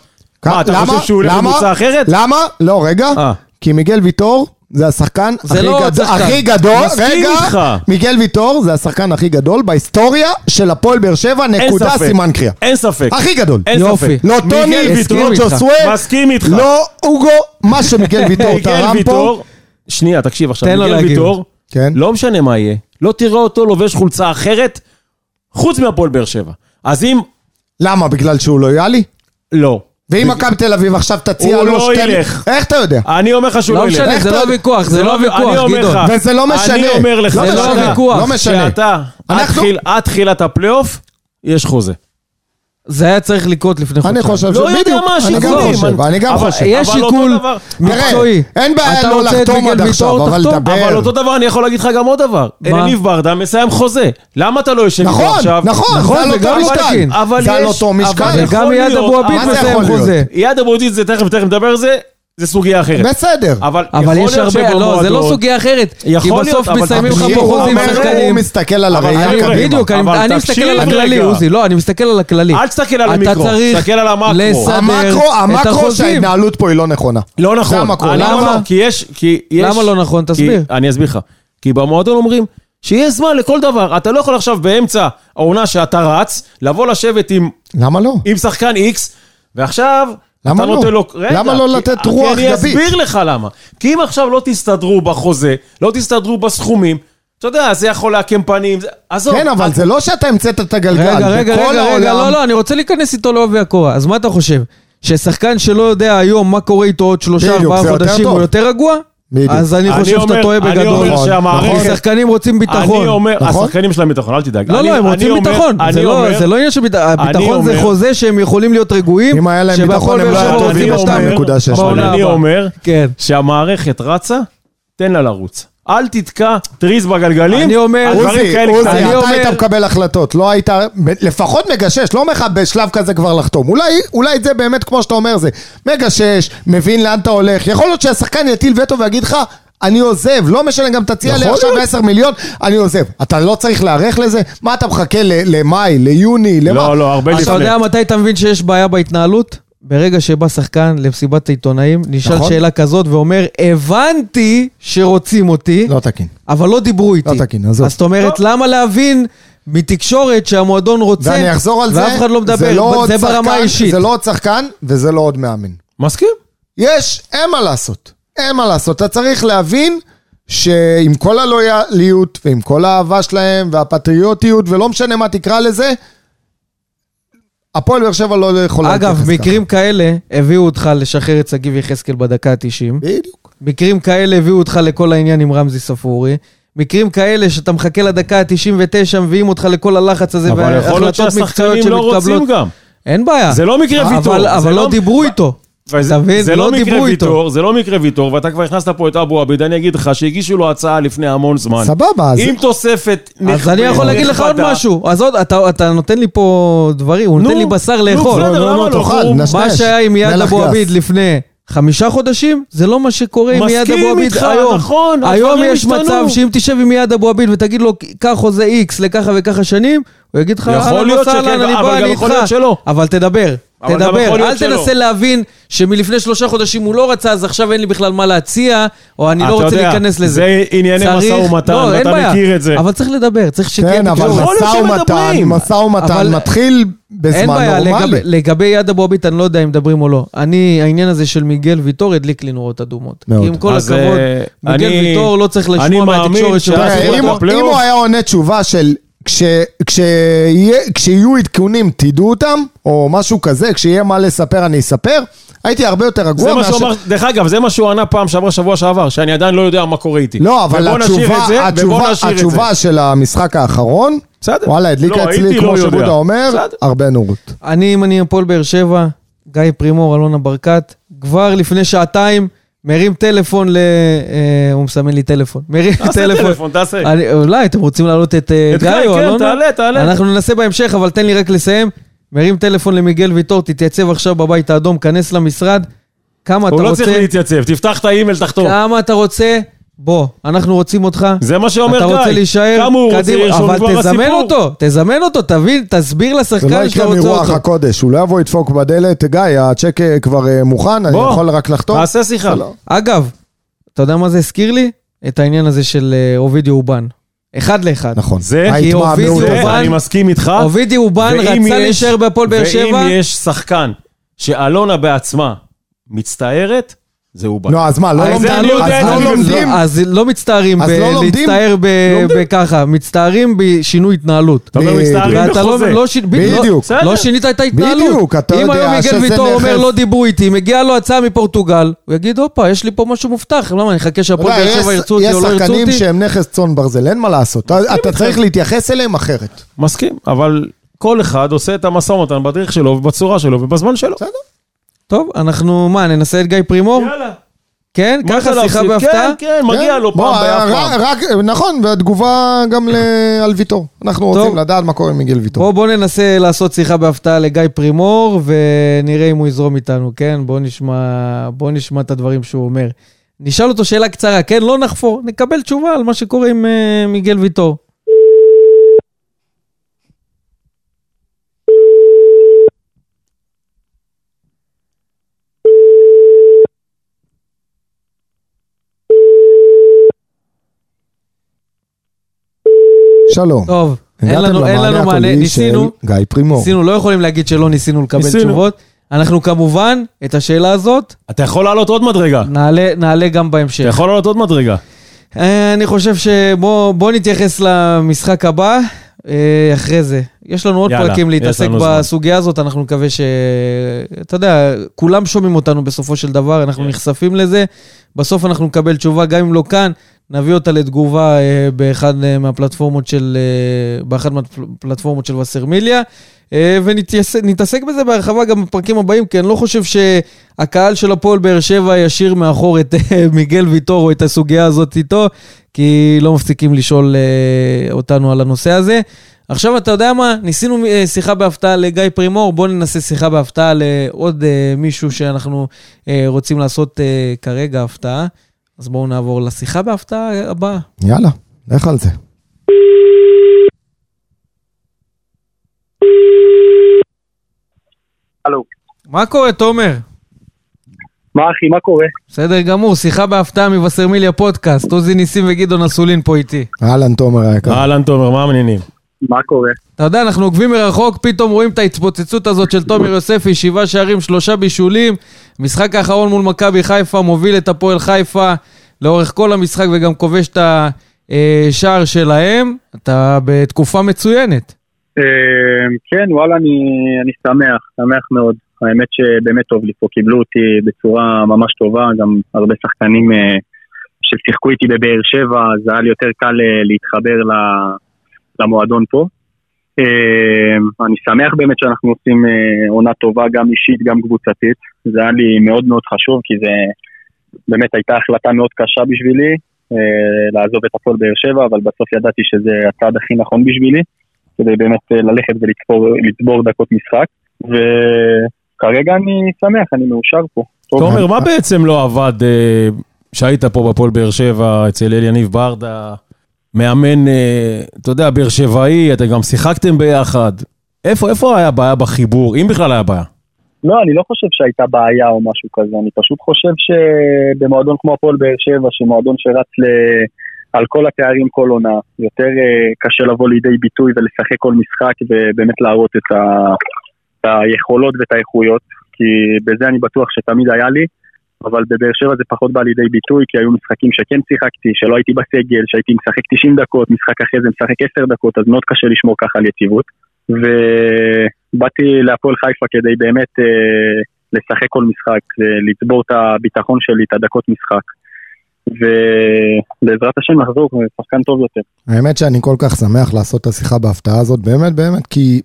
מה, אתה למה? חושב שהוא הולך למה? לקבוצה אחרת? למה? לא, רגע. אה. כי מיגל ויטור זה השחקן זה הכי, לא גד... שחקן. הכי גדול, מסכים רגע, איתך. מיגל ויטור זה השחקן הכי גדול בהיסטוריה של הפועל באר שבע, אין נקודה ספק. סימן קריאה. אין ספק. הכי גדול. אין יופי. ספק. לא מיגל טוני, הסכים לא איתך. ג'וסווה, מסכים איתך. לא אוגו, מה שמיגל ויטור מיגל תרם פה. ויטור, שנייה, תקשיב עכשיו, תן לו מיגל להגיב. ויטור, כן. לא משנה מה יהיה, לא תראה אותו לובש חולצה אחרת, חוץ מהפועל באר שבע. אז אם, למה? בגלל שהוא לויאלי? לא. ואם מכבי תל אביב עכשיו תציע הוא לו לא שתי... ילך. איך אתה יודע? אני אומר לך שהוא לא לא ילך. משנה, איך זה לא ויכוח, זה לא ויכוח, גדעון. וזה לא משנה. אני אומר לך, לא זה לא משנה. ויכוח. לא משנה. שאתה, עד תחילת הפלייאוף, יש חוזה. זה היה צריך לקרות לפני חודשיים. אני חושב לא יודע שבדיוק, מה אני גם השיקולים. חושב, אני גם אבל- חושב. יש שיקול דבר- מקצועי. אין בעיה לא לחתום עד עכשיו, אבל תחתום. דבר. אבל אותו דבר אני יכול להגיד לך גם עוד דבר. מה? אליניב ברדה מסיים חוזה. למה אתה לא יושב איתו נכון, עכשיו? נכון, נכון, זה על אותו גם לא משקל. זה על יש- אותו משקל. יכול יד אבו עביד מסיים? חוזה. יד אבו עביד זה תכף, תכף נדבר על זה, זה סוגיה אחרת. בסדר. אבל אבל יש הרבה, לא, זה לא סוגיה אחרת. כי יכול להיות, בסוף אבל מסיימים לך כי חוזים אומר, שחקנים. הוא מסתכל על הראייה קדימה. בדיוק, אני- אני מסתכל על הכללי. עוזי, לא, אני מסתכל על הכללי. אל תסתכל על אתה המיקרו, צריך תסתכל על המקרו. לסדר המקרו, את המקרו. שההתנהלות פה היא לא נכונה. לא נכון. זה המקרו. למה? כי יש, כי יש... למה לא נכון? כי- תסביר. אני אסביר לך. כי במועדון אומרים שיש זמן לכל דבר. אתה לא יכול עכשיו באמצע העונה שאתה רץ, לבוא לשבת עם, למה לא? עם שחקן איקס, ועכשיו... למה לא? לו... רגע, למה לא כי- לתת כי רוח אני גבית? אסביר לך למה. כי אם עכשיו לא תסתדרו בחוזה, לא תסתדרו בסכומים, אתה יודע, זה יכול לעקם פנים, עזוב. כן, אבל זה לא שאתה המצאת את הגלגל. רגע, רגע, רגע, רגע, העולם- לא, לא, אני רוצה להיכנס איתו לעובי הקורה. אז מה אתה חושב? ששחקן שלא יודע היום מה קורה איתו עוד שלושה, ארבעה חודשים. הוא יותר רגוע? בדיוק. אז אני אני חושב שאתה אומר- טועה אני בגדול. אומר שהמערכת- כי שחקנים רוצים ביטחון. אני אומר, נכון? השחקנים שלהם ביטחון, אל תדאג. לא, אני- לא, הם אני רוצים אומר- ביטחון. אני זה לא- זה לא עניין של ביטחון. אני הביטחון זה חוזה שהם יכולים להיות רגועים. אם היה להם ביטחון, הם לא היו רוצים טובים את בשתיים ה- נקודה שש. בעונה אבל אני הבאה. אומר כן. שהמערכת רצה, תן לה לרוץ. אל תתקע טריז בגלגלים. אני אומר- עוזי, עוזי, אתה אומר- היית מקבל החלטות, לא היית, לפחות מגשש, לא אומר לך בשלב כזה כבר לחתום. אולי, אולי זה באמת, כמו שאתה אומר, זה מגשש, מבין לאן אתה הולך. יכול להיות שהשחקן יטיל וטו ויגיד לך, אני עוזב, לא משנה, גם תציע לי עכשיו להיות. 10 מיליון, אני עוזב. אתה לא צריך להיערך לזה? מה אתה מחכה ל- למאי, ליוני, למה? לא, לא, הרבה אתה לפני. יודע מתי אתה מבין שיש בעיה בהתנהלות? ברגע שבא שחקן למסיבת העיתונאים, נשאל נכון. שאלה כזאת ואומר, הבנתי שרוצים אותי, לא תקין. אבל לא דיברו איתי. לא תקין, עזוב. אז זאת אומרת, למה להבין מתקשורת שהמועדון רוצה, ואני אחזור על זה, ואף אחד לא מדבר, זה לא עוד זה ברמה שחקן, האישית. זה לא עוד שחקן וזה לא עוד מאמן. מסכים? יש, אין מה לעשות. אין מה לעשות. אתה צריך להבין שעם כל הלויאליות ועם כל האהבה שלהם והפטריוטיות ולא משנה מה תקרא לזה, הפועל באר שבע לא יכולה אגב, מקרים כאלה הביאו אותך לשחרר את שגיב יחזקאל בדקה ה-90. ככה. בדיוק. מקרים כאלה הביאו אותך לכל העניין עם רמזי ספורי. מקרים כאלה שאתה מחכה לדקה ה-99, מביאים אותך לכל הלחץ הזה, אבל יכול להיות שהשחקנים לא רוצים. גם. אין בעיה. זה לא מקרה ויטור. אבל, זה אבל לא לא- דיברו איתו. אתה מבין? זה לא לא דיברו מקרה איתו. ויטור, זה לא מקרה ויטור, ואתה כבר הכנסת פה את אבו עביד, אני אגיד לך שהגישו לו הצעה לפני המון זמן. סבבה, אז... עם תוספת אז אני יכול להגיד לך עוד נכבדה. משהו. אז עוד, אתה, אתה נותן לי פה דברים, הוא נו, נותן לי בשר לאכול. בסדר, נו, למה לא? תאכל, הוא- נשנש. מה שהיה עם יד אבו. עביד לפני חמישה חודשים, זה לא מה שקורה עם יד מסכים אבו עביד איתך, היום. נכון, היום יש השתנו. מצב שאם תשב עם יד אבו עביד ותגיד לו, קח חוזה איקס לככה וככה שנים, הוא יגיד לך, יכול אהלן להיות שכן, אני אבל גם יכול להיות איתך. שלא. אבל תדבר, תדבר. אל שלא. תנסה להבין שמלפני שלושה חודשים הוא לא רצה, אז עכשיו אין לי בכלל מה להציע, או אני אתה לא רוצה יודע, להיכנס לזה. זה ענייני צריך- משא ומתן, לא, ואתה בעיה. מכיר את זה. אבל צריך לדבר, צריך שתהיה כן, אבל להיות משא ומתן. משא ומתן אבל- מתחיל בזמן אין בעיה, נורמלי. לגבי, לגבי יד אבו עביד, אני לא יודע אם מדברים או לא. אני, העניין הזה של מיגל ויטור הדליק לי נורות אדומות. מאוד. כי עם כל הכבוד, אה, מיגל אני- ויטור לא צריך לשמוע מהתקשורת שלו. אם הוא היה עונה תשובה של כש- כשיהיה- כשיהיו עדכונים תדעו אותם, או משהו כזה, כשיהיה מה לספר אני אספר, הייתי הרבה יותר רגוע זה מה שהוא מאשר- אמר, דרך אגב, זה מה שהוא ענה פעם שעברה, שבוע שעבר, שאני עדיין לא יודע מה קורה איתי. לא, אבל התשובה, זה, התשובה. התשובה של המשחק האחרון, בסדר. וואלה, הדליקה לא, אצלי, כמו לא. שבודה אומר, בסדר. הרבה נורות. אני, אם אני הפועל באר שבע, גיא פרימור, אלונה ברקת, כבר לפני שעתיים, מרים טלפון ל... אה, הוא מסמן לי טלפון. מרים תעשה טלפון. טלפון, תעשה. אני, אולי אתם רוצים להעלות את אה, גיא או כן, אלונה? תעלה, תעלה. אנחנו ננסה בהמשך, אבל תן לי רק לסיים. מרים טלפון למיגל ויטור, תתייצב עכשיו בבית האדום, כנס למשרד. כמה אתה הוא לא רוצה? צריך להתייצב, תפתח את האימייל, תחתום. כמה אתה רוצה? בוא, אנחנו רוצים אותך. זה מה שאומר אתה גיא. רוצה להישאר? כמה הוא רוצה, אבל תזמן הסיפור. אותו, תזמן אותו, תבין, תסביר זה לא לשחקן שאתה יקרה רוצה מרוח אותו. הקודש, הוא לא יבוא ידפוק בדלת, גיא, הצ'ק אה, כבר אה, מוכן, אני בוא, יכול רק לחתום? תעשה שיחה. לא. אגב, אתה יודע מה זה הזכיר לי? את העניין הזה של אה, אובידי אובן. אחד לאחד. נכון. זה- כי אובידי. אובן- זה, אני מסכים איתך. אובידי אובן רצה יש- להישאר בהפועל באר שבע. ואם יש שחקן שאלונה בעצמה מצטערת, זה אובן. נו, אז מה, לא לומדים? אז לא לומדים? אז לא מצטערים לא? להצטער. בככה, מצטערים בשינוי התנהלות. אתה אומר. מצטערים לא, בחוזה. לא. בדיוק. לא. לא שינית את ההתנהלות. בדיוק, אתה אם יודע היום מיגל שזה ויטור אומר נכס. לא דיברו איתי, מגיעה לו הצעה מפורטוגל, הוא יגיד, הופה, יש לי פה משהו מובטח, למה, אני אחכה שהפועל באר שבע יש- ירצו אותי או לא יש ירצו שחקנים אותי? שהם נכס צאן ברזל, אין מה לעשות. אתה- אתה צריך להתייחס אליהם אחרת. מסכים, אבל כל אחד עושה את המשא ומתן בדרך שלו ובצורה שלו ובזמן שלו. בסדר. טוב, אנחנו, מה, ננסה את גיא פרימור? יאללה. כן, ככה שיחה? בהפתעה? כן, כן, מגיע כן. לו פעם באף רק- פעם. רק, נכון, והתגובה גם ל- על ויטור. אנחנו טוב. רוצים לדעת מה קורה עם מיגל ויטור. בוא, בוא ננסה לעשות שיחה בהפתעה לגיא פרימור, ונראה אם הוא יזרום איתנו, כן? בוא נשמע, בוא נשמע את הדברים שהוא אומר. נשאל אותו שאלה קצרה, כן? לא נחפור, נקבל תשובה על מה שקורה עם uh, מיגל ויטור. שלום. טוב, אין לנו, אין לנו מענה, ניסינו, גיא פרימור. ניסינו, לא יכולים להגיד שלא ניסינו לקבל ניסינו. תשובות. אנחנו כמובן, את השאלה הזאת, אתה יכול לעלות עוד מדרגה. נעלה, נעלה גם אתה בהמשך. יכול לעלות עוד מדרגה. אה, אני חושב שבוא בוא נתייחס למשחק הבא, אה, אחרי זה. יש לנו עוד יאללה, פרקים להתעסק לנו זמן. בסוגיה הזאת, אנחנו נקווה ש... אתה יודע, כולם שומעים אותנו בסופו של דבר, אנחנו כן. נחשפים לזה. בסוף אנחנו נקבל תשובה, גם אם לא כאן, נביא אותה לתגובה אה, באחד אה, מהפלטפורמות של... אה, באחת מהפלטפורמות של וסרמיליה. אה, ונתעסק בזה בהרחבה גם בפרקים הבאים, כי אני לא חושב שהקהל של הפועל באר שבע ישאיר מאחור את אה, מיגל ויטור או את הסוגיה הזאת איתו, כי לא מפסיקים לשאול אה, אותנו על הנושא הזה. עכשיו, אתה יודע מה? ניסינו אה, שיחה בהפתעה לגיא פרימור, בואו ננסה שיחה בהפתעה לעוד אה, מישהו שאנחנו אה, רוצים לעשות אה, כרגע הפתעה. אז בואו נעבור לשיחה בהפתעה הבאה. יאללה, לך על זה. הלו. מה קורה, תומר? מה אחי, מה קורה? בסדר גמור, שיחה בהפתעה מווסרמיליה פודקאסט. עוזי ניסים וגדעון אסולין פה איתי. אהלן, תומר היקר. אהלן תומר, מה המעניינים? מה קורה? אתה יודע, אנחנו עוקבים מרחוק, פתאום רואים את ההתפוצצות הזאת של תומר יוספי, שבעה שערים, שלושה בישולים. משחק האחרון מול מכבי חיפה, מוביל את הפועל חיפה לאורך כל המשחק וגם כובש את השער שלהם. אתה בתקופה מצוינת. אה, כן, וואלה, אני, אני שמח, שמח מאוד. האמת שבאמת טוב לי פה, קיבלו אותי בצורה ממש טובה, גם הרבה שחקנים אה, ששיחקו איתי בבאר שבע, אז היה לי יותר קל אה, להתחבר ל- למועדון פה. אה, אני שמח באמת שאנחנו עושים אה, עונה טובה, גם אישית, גם קבוצתית. זה היה לי מאוד מאוד חשוב, כי זה באמת הייתה החלטה מאוד קשה בשבילי, אה, לעזוב את הפועל באר שבע, אבל בסוף ידעתי שזה הצעד הכי נכון בשבילי. כדי באמת אה, ללכת ולצבור דקות משחק. וכרגע אני שמח, אני מאושר פה. תומר, מה בעצם לא עבד אה, שהיית פה בפועל באר שבע, אצל אליניב ברדה, מאמן, אה, אתה יודע, באר שבעי, אתם גם שיחקתם ביחד. איפה, איפה היה בעיה בחיבור, אם בכלל היה בעיה? לא, אני לא חושב שהייתה בעיה או משהו כזה, אני פשוט חושב שבמועדון כמו הפועל באר שבע, שמועדון שרץ ל... על כל התארים כל עונה, יותר אה, קשה לבוא לידי ביטוי ולשחק כל משחק ובאמת להראות את, ה... את היכולות ואת האיכויות, כי בזה אני בטוח שתמיד היה לי, אבל בבאר שבע זה פחות בא לידי ביטוי, כי היו משחקים שכן שיחקתי, שלא הייתי בסגל, שהייתי משחק 90 דקות, משחק אחרי זה משחק 10 דקות, אז מאוד קשה לשמור ככה על יציבות. ובאתי להפועל חיפה כדי באמת אה, לשחק כל משחק, אה, לצבור את הביטחון שלי, את הדקות משחק. ובעזרת השם לחזור לשחקן טוב יותר. האמת שאני כל כך שמח לעשות את השיחה בהפתעה הזאת, באמת, באמת, כי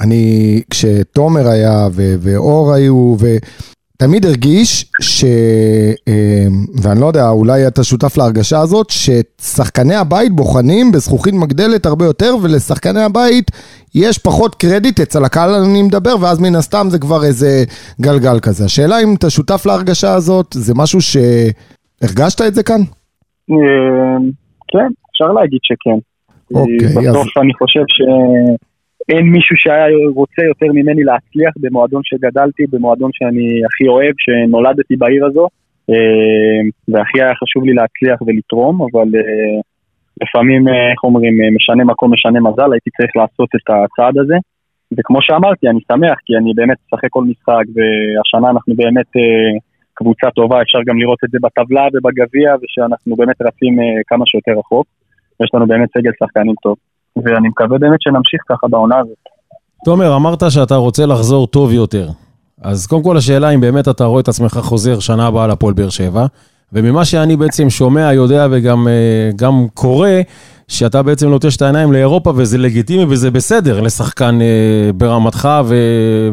אני, כשתומר היה ו- ואור היו, ותמיד הרגיש ש... אה, ואני לא יודע, אולי אתה שותף להרגשה הזאת, ששחקני הבית בוחנים בזכוכית מגדלת הרבה יותר, ולשחקני הבית יש פחות קרדיט אצל הקהל אני מדבר, ואז מן הסתם זה כבר איזה גלגל כזה. השאלה אם אתה שותף להרגשה הזאת, זה משהו ש... הרגשת את זה כאן? אה, כן, אפשר להגיד שכן. אוקיי, בסוף אני חושב שאין מישהו שהיה רוצה יותר ממני להצליח במועדון שגדלתי, במועדון שאני הכי אוהב, שנולדתי בעיר הזו, אה, והכי היה חשוב לי להצליח ולתרום, אבל אה, לפעמים, איך אומרים, משנה מקום, משנה מזל, הייתי צריך לעשות את הצעד הזה. וכמו שאמרתי, אני שמח, כי אני באמת משחק כל משחק, והשנה אנחנו באמת... קבוצה טובה, אפשר גם לראות את זה בטבלה ובגביע, ושאנחנו באמת רצים אה, כמה שיותר רחוק. יש לנו באמת סגל שחקנים טוב, ואני מקווה באמת שנמשיך ככה בעונה הזאת. תומר, אמרת שאתה רוצה לחזור טוב יותר. אז קודם כל השאלה אם באמת אתה רואה את עצמך חוזר שנה הבאה לפועל באר שבע, וממה שאני בעצם שומע, יודע וגם אה, גם קורא, שאתה בעצם נוטש את העיניים לאירופה, וזה לגיטימי וזה בסדר לשחקן אה, ברמתך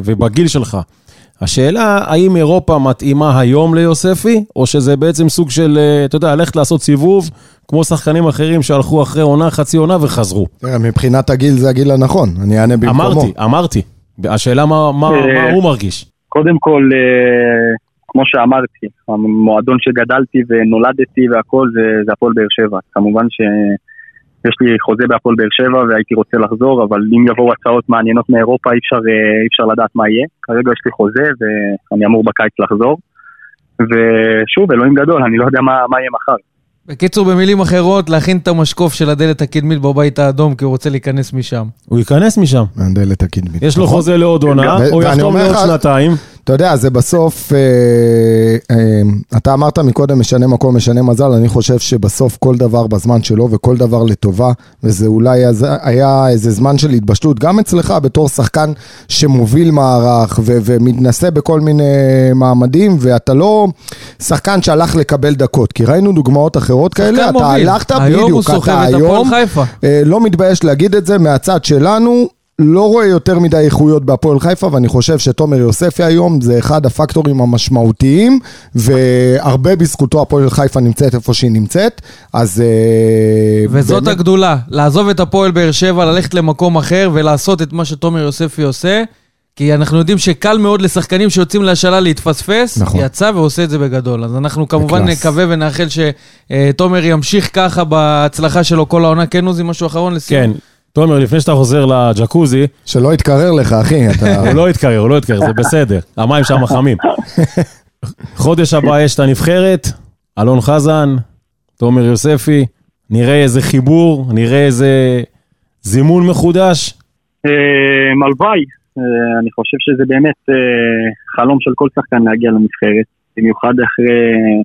ובגיל שלך. השאלה, האם אירופה מתאימה היום ליוספי, או שזה בעצם סוג של, אה, אתה יודע, ללכת לעשות סיבוב, כמו שחקנים אחרים שהלכו אחרי עונה, חצי עונה וחזרו. תראה, מבחינת הגיל זה הגיל הנכון, אני אענה במקומו. אמרתי, אמרתי. השאלה מה, מה, אה, מה הוא מרגיש. קודם כל, אה, כמו שאמרתי, המועדון שגדלתי ונולדתי והכל זה, זה הפועל באר שבע. כמובן שיש לי חוזה בהפועל באר שבע והייתי רוצה לחזור, אבל אם יבואו הצעות מעניינות מאירופה אי אפשר, אה, אי אפשר לדעת מה יהיה. כרגע יש לי חוזה ואני אמור בקיץ לחזור. ושוב, אלוהים גדול, אני לא יודע מה, מה יהיה מחר. בקיצור, במילים אחרות, להכין את המשקוף של הדלת הקדמית בבית האדום, כי הוא רוצה להיכנס משם. הוא ייכנס משם. מהדלת הקדמית. יש לו חוזה לעוד עונה, הוא יחתום לעוד שנתיים. אתה יודע, זה בסוף, אה, אה, אתה אמרת מקודם משנה מקום, משנה מזל, אני חושב שבסוף כל דבר בזמן שלו וכל דבר לטובה, וזה אולי היה איזה זמן של התבשלות, גם אצלך בתור שחקן שמוביל מערך ו- ומתנסה בכל מיני מעמדים, ואתה לא שחקן שהלך לקבל דקות, כי ראינו דוגמאות אחרות כאלה, שחקן אתה מוביל. הלכת היום בדיוק, אתה היום. אה, לא מתבייש להגיד את זה מהצד שלנו. לא רואה יותר מדי איכויות בהפועל חיפה, ואני חושב שתומר יוספי היום זה אחד הפקטורים המשמעותיים, והרבה בזכותו הפועל חיפה נמצאת איפה שהיא נמצאת, אז... אה, וזאת באמת- הגדולה, לעזוב את הפועל באר שבע, ללכת למקום אחר ולעשות את מה שתומר יוספי עושה, כי אנחנו יודעים שקל מאוד לשחקנים שיוצאים להשאלה להתפספס, נכון. יצא ועושה את זה בגדול. אז אנחנו כמובן בקלאס. נקווה ונאחל שתומר ימשיך ככה בהצלחה שלו כל העונה. כן, עוזי, משהו אחרון לסיום? כן. תומר, לפני שאתה חוזר לג'קוזי, שלא יתקרר לך, אחי, אתה... הוא לא יתקרר, הוא לא יתקרר, זה בסדר. המים שם חמים. חודש הבא יש את הנבחרת, אלון חזן, תומר יוספי, נראה איזה חיבור, נראה איזה זימון מחודש. אה, הלוואי, אה, אני חושב שזה באמת אה, חלום של כל שחקן להגיע לנבחרת, במיוחד אחרי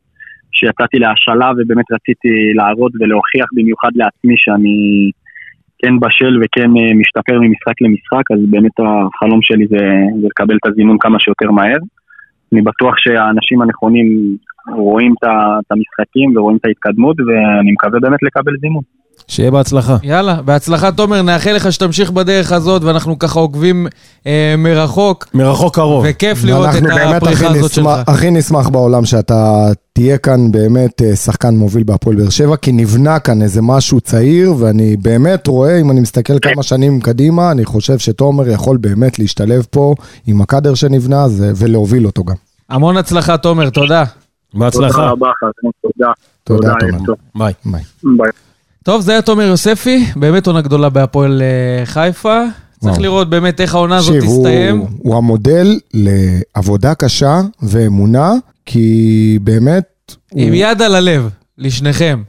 שיצאתי להשאלה ובאמת רציתי להראות ולהוכיח במיוחד לעצמי שאני כן בשל וכן אה, משתפר ממשחק למשחק, אז באמת החלום שלי זה, זה לקבל את הזימון כמה שיותר מהר. אני בטוח שהאנשים הנכונים רואים את המשחקים ורואים את ההתקדמות ואני מקווה באמת לקבל זימון. שיהיה בהצלחה. יאללה, בהצלחה תומר, נאחל לך שתמשיך בדרך הזאת, ואנחנו ככה עוקבים אה, מרחוק, מרחוק קרוב. וכיף לראות את באמת הפריחה הזאת שלך. נשמח, הכי נשמח בעולם שאתה תהיה כאן באמת אה, שחקן מוביל בהפועל באר שבע, כי נבנה כאן איזה משהו צעיר, ואני באמת רואה, אם אני מסתכל כמה שנים קדימה, אני חושב שתומר יכול באמת להשתלב פה עם הקאדר שנבנה זה, ולהוביל אותו גם. המון הצלחה, תומר, תודה. בהצלחה. תודה רבה, תודה. תודה, ערב תומר. ביי. ביי. טוב, זה היה תומר יוספי, באמת עונה גדולה בהפועל אה, חיפה. צריך וואו. לראות באמת איך העונה הזאת תקשיב, הוא- תסתיים. הוא המודל לעבודה קשה ואמונה, כי באמת... עם הוא- יד על הלב, לשניכם.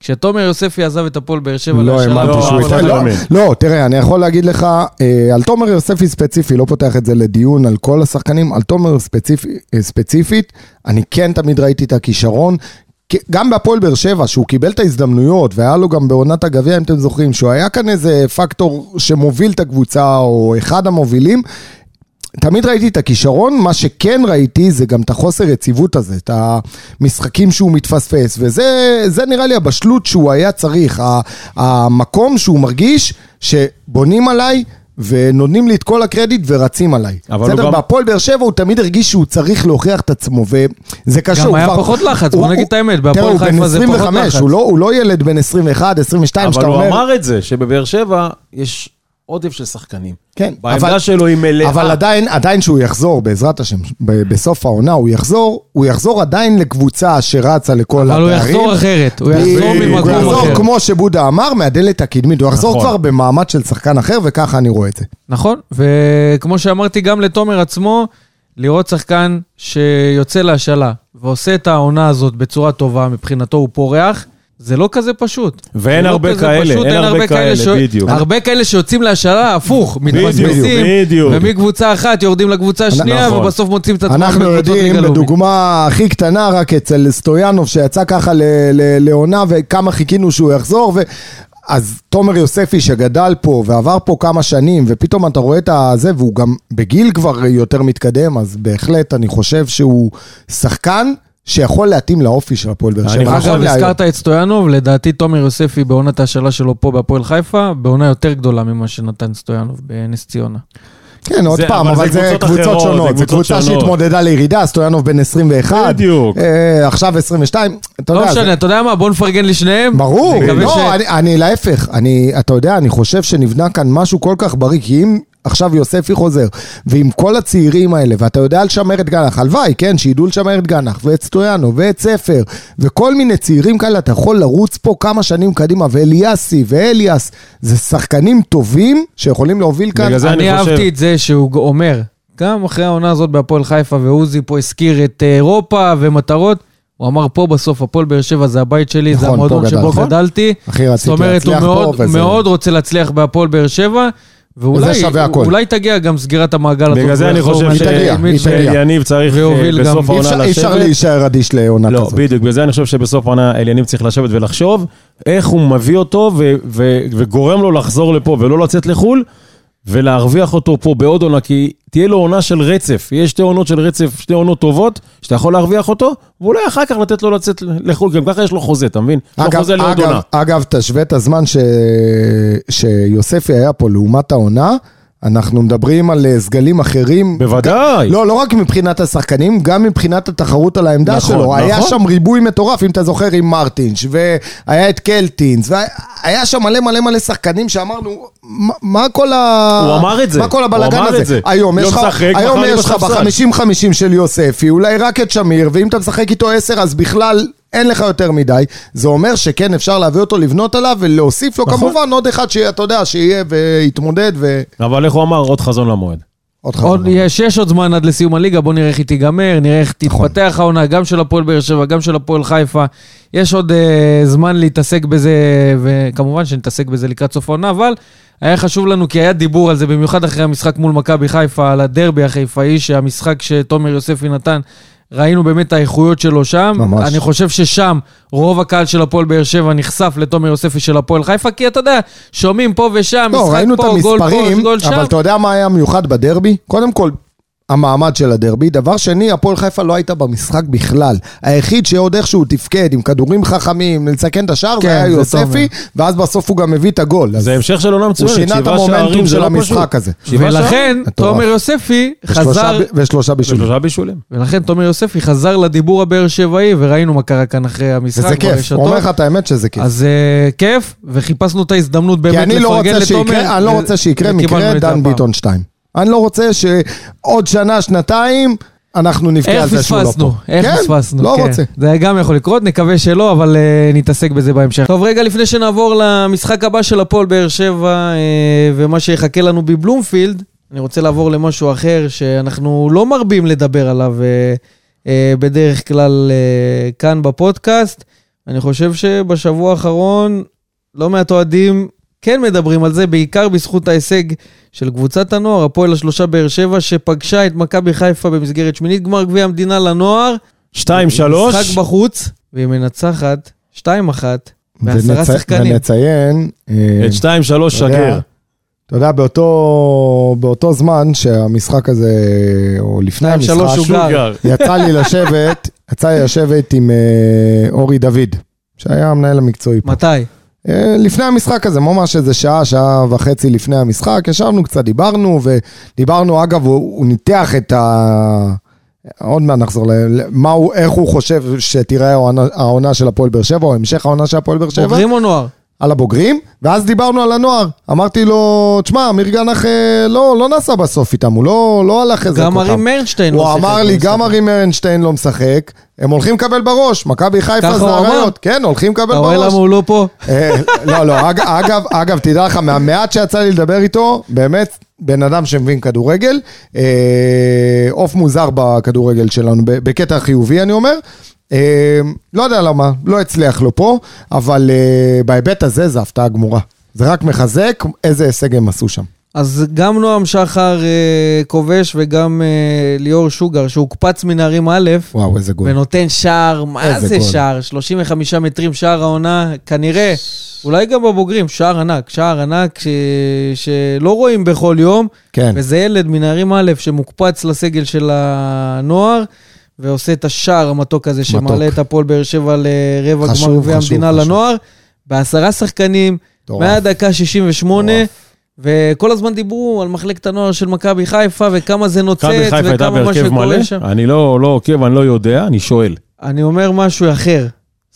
כשתומר יוספי עזב את הפועל באר שבע לא האמנתי לא, שהוא ייתן... לא לא. לא, תראה, אני יכול להגיד לך, אה, על תומר יוספי ספציפי, לא פותח את זה לדיון על כל השחקנים, על תומר ספציפי, אה, ספציפית, אני כן תמיד ראיתי את הכישרון. גם בהפועל באר שבע, שהוא קיבל את ההזדמנויות, והיה לו גם בעונת הגביע, אם אתם זוכרים, שהוא היה כאן איזה פקטור שמוביל את הקבוצה, או אחד המובילים, תמיד ראיתי את הכישרון, מה שכן ראיתי זה גם את החוסר יציבות הזה, את המשחקים שהוא מתפספס, וזה זה נראה לי הבשלות שהוא היה צריך, המקום שהוא מרגיש שבונים עליי ונותנים לי את כל הקרדיט ורצים עליי. בסדר, גם- בהפועל באר שבע הוא תמיד הרגיש שהוא צריך להוכיח את עצמו, וזה קשה. גם היה כבר- פחות לחץ, בוא נגיד את האמת, בהפועל חיפה זה פחות 25, לחץ. הוא לא- הוא לא ילד בן 21, 22, שאתה אבל הוא אומר... אמר את זה, שבבאר שבע יש עודף של שחקנים. כן, בעמדה אבל- שלו היא מלאה. אבל עדיין, עדיין שהוא יחזור, בעזרת השם, ב- בסוף העונה הוא יחזור, הוא יחזור עדיין לקבוצה שרצה לכל אבל הוא הפערים. יחזור אחרת, הוא יחזור ממקום הוא יחזור אחר. כמו שבודה אמר, מהדלת הקדמית, הוא יחזור נכון. כבר במעמד של שחקן אחר, וככה אני רואה את זה. נכון, וכמו שאמרתי גם לתומר עצמו, לראות שחקן שיוצא להשאלה ועושה את העונה הזאת בצורה טובה, מבחינתו הוא פורח, זה לא כזה פשוט. ואין לא הרבה כאלה, פשוט, אין הרבה כאלה, ש- בדיוק. הרבה כאלה שיוצאים להשאלה, הפוך, בדיוק. ומקבוצה אחת יורדים לקבוצה השנייה, נכון. ובסוף מוצאים את עצמם אנחנו בקבוצות יודעים, ליגה לאומית. בדוגמה הכי קטנה, רק אצל סטויאנוב, שיצא ככה ל- ל- לעונה, וכמה חיכינו שהוא יחזור, ו... אז תומר יוספי שגדל פה ועבר פה כמה שנים, ופתאום אתה רואה את הזה, והוא גם בגיל כבר יותר מתקדם, אז בהחלט אני חושב שהוא שחקן שיכול להתאים לאופי של הפועל באר אני שבע. חושב- נכון. הזכרת את סטויאנוב, לדעתי תומר יוספי בעונת ההשאלה שלו פה בהפועל חיפה, בעונה יותר גדולה ממה שנתן סטויאנוב בנס ציונה. כן, עוד פעם, אבל זה קבוצות שונות. זה זו קבוצה. שהתמודדה לירידה, סטויאנוב בן 21. בדיוק. אה, עכשיו 22. אתה לא יודע, זה- משנה, אתה יודע מה? בוא נפרגן לשניהם. ברור, לא, אני, אני להפך, אני, אתה יודע, אני חושב שנבנה כאן משהו כל כך בריא, כי אם עכשיו יוספי חוזר, ועם כל הצעירים האלה, ואתה יודע לשמר את גנח, הלוואי, כן, שידעו לשמר את גנח, ואת סטויאנו, ואת ספר, וכל מיני צעירים כאלה, אתה יכול לרוץ פה כמה שנים קדימה, ואליאסי, ואליאס, זה שחקנים טובים שיכולים להוביל כאן. בגלל זה אני אני חושב- אהבתי את זה שהוא אומר, גם אחרי העונה הזאת בהפועל חיפה, ועוזי פה הזכיר את אה, אירופה ומטרות, הוא אמר פה בסוף, הפועל באר שבע זה הבית שלי, זה נכון, המועדון פה שבו גדלת. גדלתי. אחי, זאת רציתי אומרת, הוא להצליח פה, מאוד, וזה... מאוד רוצה להצליח בהפועל באר שבע, ואולי שווה הכל. אולי תגיע גם סגירת המעגל הזאת. בגלל זה אני חושב. שיניב צריך אה, בסוף העונה אפשר- אי אפשר לשבת. להישאר אדיש לעונה לא, כזאת. בדיוק, בגלל זה אני חושב שבסוף העונה אליניב צריך לשבת ולחשוב איך הוא מביא אותו וגורם לו לחזור לפה ולא לצאת לחו"ל ולהרוויח אותו פה בעוד עונה, כי תהיה לו עונה של רצף. יש שתי עונות של רצף, שתי עונות טובות, שאתה יכול להרוויח אותו, ואולי אחר כך לתת לו לצאת לחו"ל, גם ככה יש לו חוזה, אתה מבין? לו אגב, חוזה לעוד אגב, עונה. אגב, תשווה את הזמן ש... שיוספי היה פה לעומת העונה, אנחנו מדברים על אה, סגלים אחרים. בוודאי. לא, לא רק מבחינת השחקנים, גם מבחינת התחרות על העמדה נכון, שלו. נכון. היה שם ריבוי מטורף, אם אתה זוכר, עם מרטינש, והיה את קלטינס, והיה שם מלא מלא מלא שחקנים שאמרנו, מה, מה כל ה... הוא אמר את זה. מה כל הבלאגן הזה? זה. היום יש לך, היום יש לך בספסל. ב-50-50 של יוספי, אולי רק את שמיר, ואם אתה משחק איתו 10 אז בכלל... אין לך יותר מדי, זה אומר שכן אפשר להביא אותו לבנות עליו ולהוסיף לו נכון. כמובן עוד אחד שאתה יודע, שיהיה ויתמודד ועוד אבל איך הוא אמר? עוד חזון למועד. חזון. עוד, יש, יש עוד זמן עד לסיום הליגה, בוא נראה איך היא תיגמר, נראה איך נכון. תתפתח העונה, גם של הפועל באר שבע, גם של הפועל חיפה. יש עוד אה, זמן להתעסק בזה, וכמובן שנתעסק בזה לקראת סוף העונה, אבל היה חשוב לנו, כי היה דיבור על זה, במיוחד אחרי המשחק מול מכבי חיפה, על הדרבי החיפאי, שהמשחק שתומר יוספי נתן, ראינו באמת את האיכויות שלו שם. ממש. אני חושב ששם רוב הקהל של הפועל באר שבע נחשף לתומר יוספי של הפועל חיפה, כי אתה יודע, שומעים פה ושם, לא, משחק פה, גול פה, גול שם. אבל אתה יודע מה היה מיוחד בדרבי? קודם כל, המעמד של הדרבי. דבר שני, הפועל חיפה לא הייתה במשחק בכלל. היחיד שעוד איכשהו תפקד עם כדורים חכמים, לסכן את השער, כן, זה היה זה יוספי, ואז בסוף הוא גם הביא את הגול. אז זה המשך של עונה הוא מצוינת. שינה את שבעה שערים המומנטום של לא המשחק פשוט. הזה. ולכן. תומר יוספי ושלושה חזר, ב- ושלושה בישולים. שלושה בישולים. ולכן תומר יוספי חזר לדיבור הבאר שבעי, וראינו מה קרה כאן אחרי המשחק וזה כיף. הוא אומר לך את האמת שזה כיף. אז אה, כיף, וחיפשנו את ההזדמנות באמת כי אני לא לפרגן רוצה לתומר. שיקרה, אני לא רוצה שיקרה מקרה דן. ביטון 2. אני לא רוצה שעוד שנה, שנתיים, אנחנו נבכה איך על זה שהוא לא פספסנו, פה. איך כן, פספסנו. לא כן. רוצה. זה גם יכול לקרות, נקווה שלא, אבל uh, נתעסק בזה בהמשך. טוב, רגע לפני שנעבור למשחק הבא של הפועל באר שבע uh, ומה שיחכה לנו בבלומפילד, אני רוצה לעבור למשהו אחר שאנחנו לא מרבים לדבר עליו uh, uh, בדרך כלל uh, כאן בפודקאסט. אני חושב שבשבוע האחרון לא מעט אוהדים כן מדברים על זה, בעיקר בזכות ההישג של קבוצת הנוער, הפועל השלושה באר שבע, שפגשה את מכבי חיפה במסגרת שמינית גמר גביע המדינה לנוער. שתיים, שלוש. משחק בחוץ, והיא מנצחת 2-1 בעשרה ונצ- שחקנים. ונציין, אה, את שתיים, שלוש, אתה יודע, שגר. אתה יודע, באותו, באותו זמן שהמשחק הזה, או לפני המשחק, שוגר. שוגר. יצא לי לשבת, יצא לי לשבת עם אה, אורי דוד, שהיה המנהל המקצועי פה. מתי? אה, לפני המשחק הזה, ממש איזה שעה, שעה וחצי לפני המשחק, ישבנו קצת, דיברנו, ודיברנו, אגב, הוא, הוא ניתח את ה... עוד מעט נחזור ל... מה הוא, איך הוא חושב העונה, העונה של הפועל באר שבע, או המשך העונה של הפועל באר שבע. בוגרים או נוער? על הבוגרים, ואז דיברנו על הנוער. אמרתי לו, תשמע, אמיר גנח אה, לא, לא נסע בסוף איתם, הוא לא, לא הלך איזה גם כוכב. ארי מרנשטיין לא הוא שיחק אמר לי. גם ארי מרנשטיין לא משחק, הם הולכים לקבל בראש, מכבי חיפה זה הוא? הראיות. כן, הולכים לקבל אתה רואה בראש. למה הוא לא פה? אה, לא, לא, אג- אגב, אגב, תדע לך, מהמעט שיצא לי לדבר איתו, באמת, בן אדם שמבין כדורגל, אה, עוף מוזר בכדורגל שלנו, בקטע חיובי, אני אומר. אה, לא יודע למה, לא הצליח לו פה, אבל אה, בהיבט הזה זה הפתעה גמורה. זה רק מחזק איזה הישג הם עשו שם. אז גם נועם שחר אה, כובש וגם אה, ליאור שוגר, שהוקפץ מנערים א', וואו, איזה גול. ונותן שער, מה זה גול. שער? 35 מטרים שער העונה, כנראה, אולי גם בבוגרים, שער ענק, שער ענק ש... שלא רואים בכל יום, כן. וזה ילד מנערים א' שמוקפץ לסגל של הנוער, ועושה את השער המתוק הזה, מתוק. שמעלה את הפועל באר שבע לרבע גמר גביע המדינה חשוב. לנוער, בעשרה שחקנים. מהדקה 68, מטורף. וכל הזמן דיברו על מחלקת הנוער של מכבי חיפה, וכמה זה נוצץ, מכבי חיפה הייתה וכמה מה בהרכב מלא? שקורה שם. אני לא לא עוקב, אני לא יודע, אני שואל. אני אומר משהו אחר.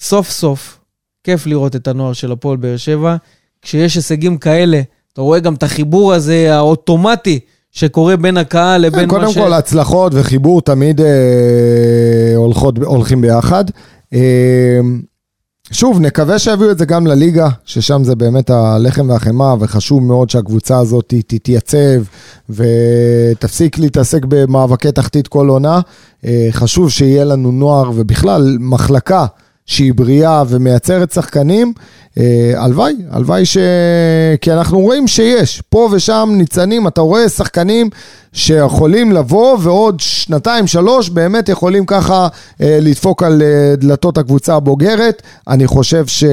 סוף סוף, כיף לראות את הנוער של הפועל באר שבע. כשיש הישגים כאלה, אתה רואה גם את החיבור הזה האוטומטי שקורה בין הקהל לבין מה כן, קודם ש... כל, הצלחות וחיבור תמיד אה, הולכות, הולכים ביחד. אה, שוב, נקווה שיביאו את זה גם לליגה, ששם זה באמת הלחם והחמאה, וחשוב מאוד שהקבוצה הזאת תתייצב ותפסיק להתעסק במאבקי תחתית כל עונה. אה, חשוב שיהיה לנו נוער ובכלל מחלקה שהיא בריאה ומייצרת שחקנים. אה, הלוואי, הלוואי ש... כי אנחנו רואים שיש, פה ושם ניצנים, אתה רואה שחקנים שיכולים לבוא ועוד שנתיים, שלוש, באמת יכולים ככה אה, לדפוק על אה, דלתות הקבוצה הבוגרת. אני חושב ש...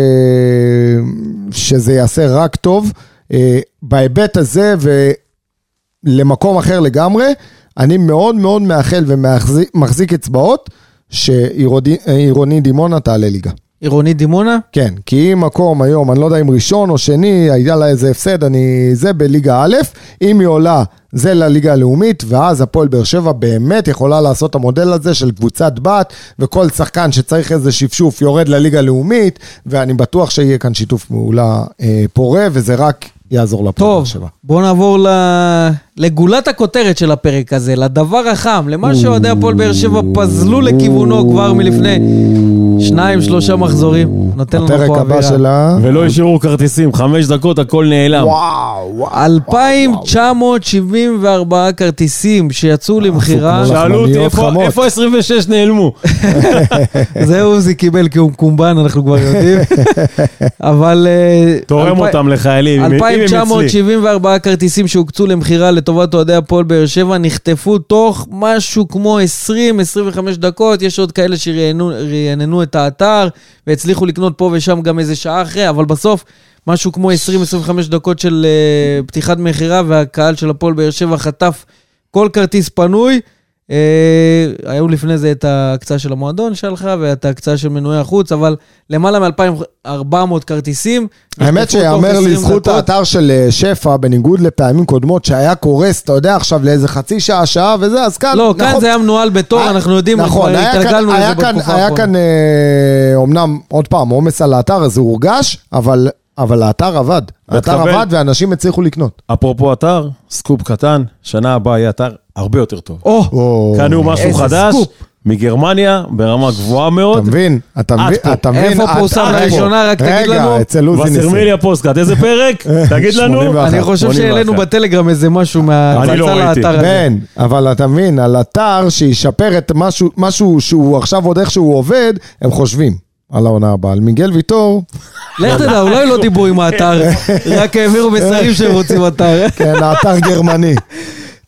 שזה יעשה רק טוב. אה, בהיבט הזה ולמקום אחר לגמרי, אני מאוד מאוד מאחל ומחזיק אצבעות שעירוני דימונה תעלה ליגה. עירוני דימונה? כן, כי אם מקום היום, אני לא יודע אם ראשון או שני, היה לה איזה הפסד, אני... זה בליגה א', אם היא עולה, זה לליגה הלאומית, ואז הפועל באר שבע באמת יכולה לעשות את המודל הזה של קבוצת בת, וכל שחקן שצריך איזה שפשוף יורד לליגה הלאומית, ואני בטוח שיהיה כאן שיתוף פעולה אה, פורה, וזה רק יעזור לפועל באר טוב, שבע. בואו נעבור ל... לגולת הכותרת של הפרק הזה, לדבר החם, למה שאוהדי הפועל באר שבע פזלו לכיוונו כבר מלפני שניים, שלושה מחזורים. נותן לנו הפרק פה הבא אווירה. שלה... ולא השאירו כרטיסים, חמש דקות הכל נעלם. וואו, וואו. 2,974 כרטיסים שיצאו למכירה. כמו שאלו אותי איפה- חמות. איפה 26 נעלמו. זה עוזי קיבל כי הוא מקומבן, אנחנו כבר יודעים. אבל... אה, תורם אותם לחיילים, אם הם אצלי. 2,974 כרטיסים שהוקצו למכירה לטובת אוהדי הפועל באר שבע נחטפו תוך משהו כמו 20-25 דקות. יש עוד כאלה שרעננו את האתר והצליחו לקנות פה ושם גם איזה שעה אחרי, אבל בסוף משהו כמו 20-25 דקות של uh, פתיחת מכירה והקהל של הפועל באר שבע חטף כל כרטיס פנוי. Uh, היו לפני זה את ההקצאה של המועדון שהלכה ואת ההקצאה של מנועי החוץ, אבל למעלה מ-2,400 כרטיסים. האמת שיאמר 20 לזכות. האתר של אה, שפע, בניגוד לפעמים קודמות שהיה קורס, אתה יודע, עכשיו לאיזה חצי שעה, שעה וזה, אז כאן... לא, כאן נכון, זה היה מנוהל בתור, היה- אנחנו יודעים, נכון, היה כאן- התרגלנו היה לזה כאן- בתקופה היה האחרונה. כאן, אה, אמנם, עוד פעם, עומס על האתר, אז הוא הורגש, אבל אבל האתר עבד. האתר עבד ואנשים הצליחו לקנות. אפרופו אתר, סקופ קטן, שנה הבאה יהיה אתר הרבה יותר טוב. או, או, קנו משהו חדש, סקופ. מגרמניה, ברמה גבוהה אתה מאוד. מבין? אתה עד מבין? אתה מבין? איפה פורסם פה. לראשונה? רק תגיד לנו. רגע, אצל עוזי ניסים. וסרמיליה פוסטקאט, איזה פרק? תגיד לנו. 81. אני חושב 81. שהעלינו בטלגרם איזה משהו מההצצה אני לא. לאתר הזה. כן, אבל אתה מבין, על אתר שישפר את משהו, משהו שהוא עכשיו עוד איכשהו עובד, הם חושבים על העונה הבאה. על מיגל ויטור, לך תדע, אולי לא דיברו עם האתר, רק העבירו מסרים שהם רוצים אתר. כן, האתר גרמני.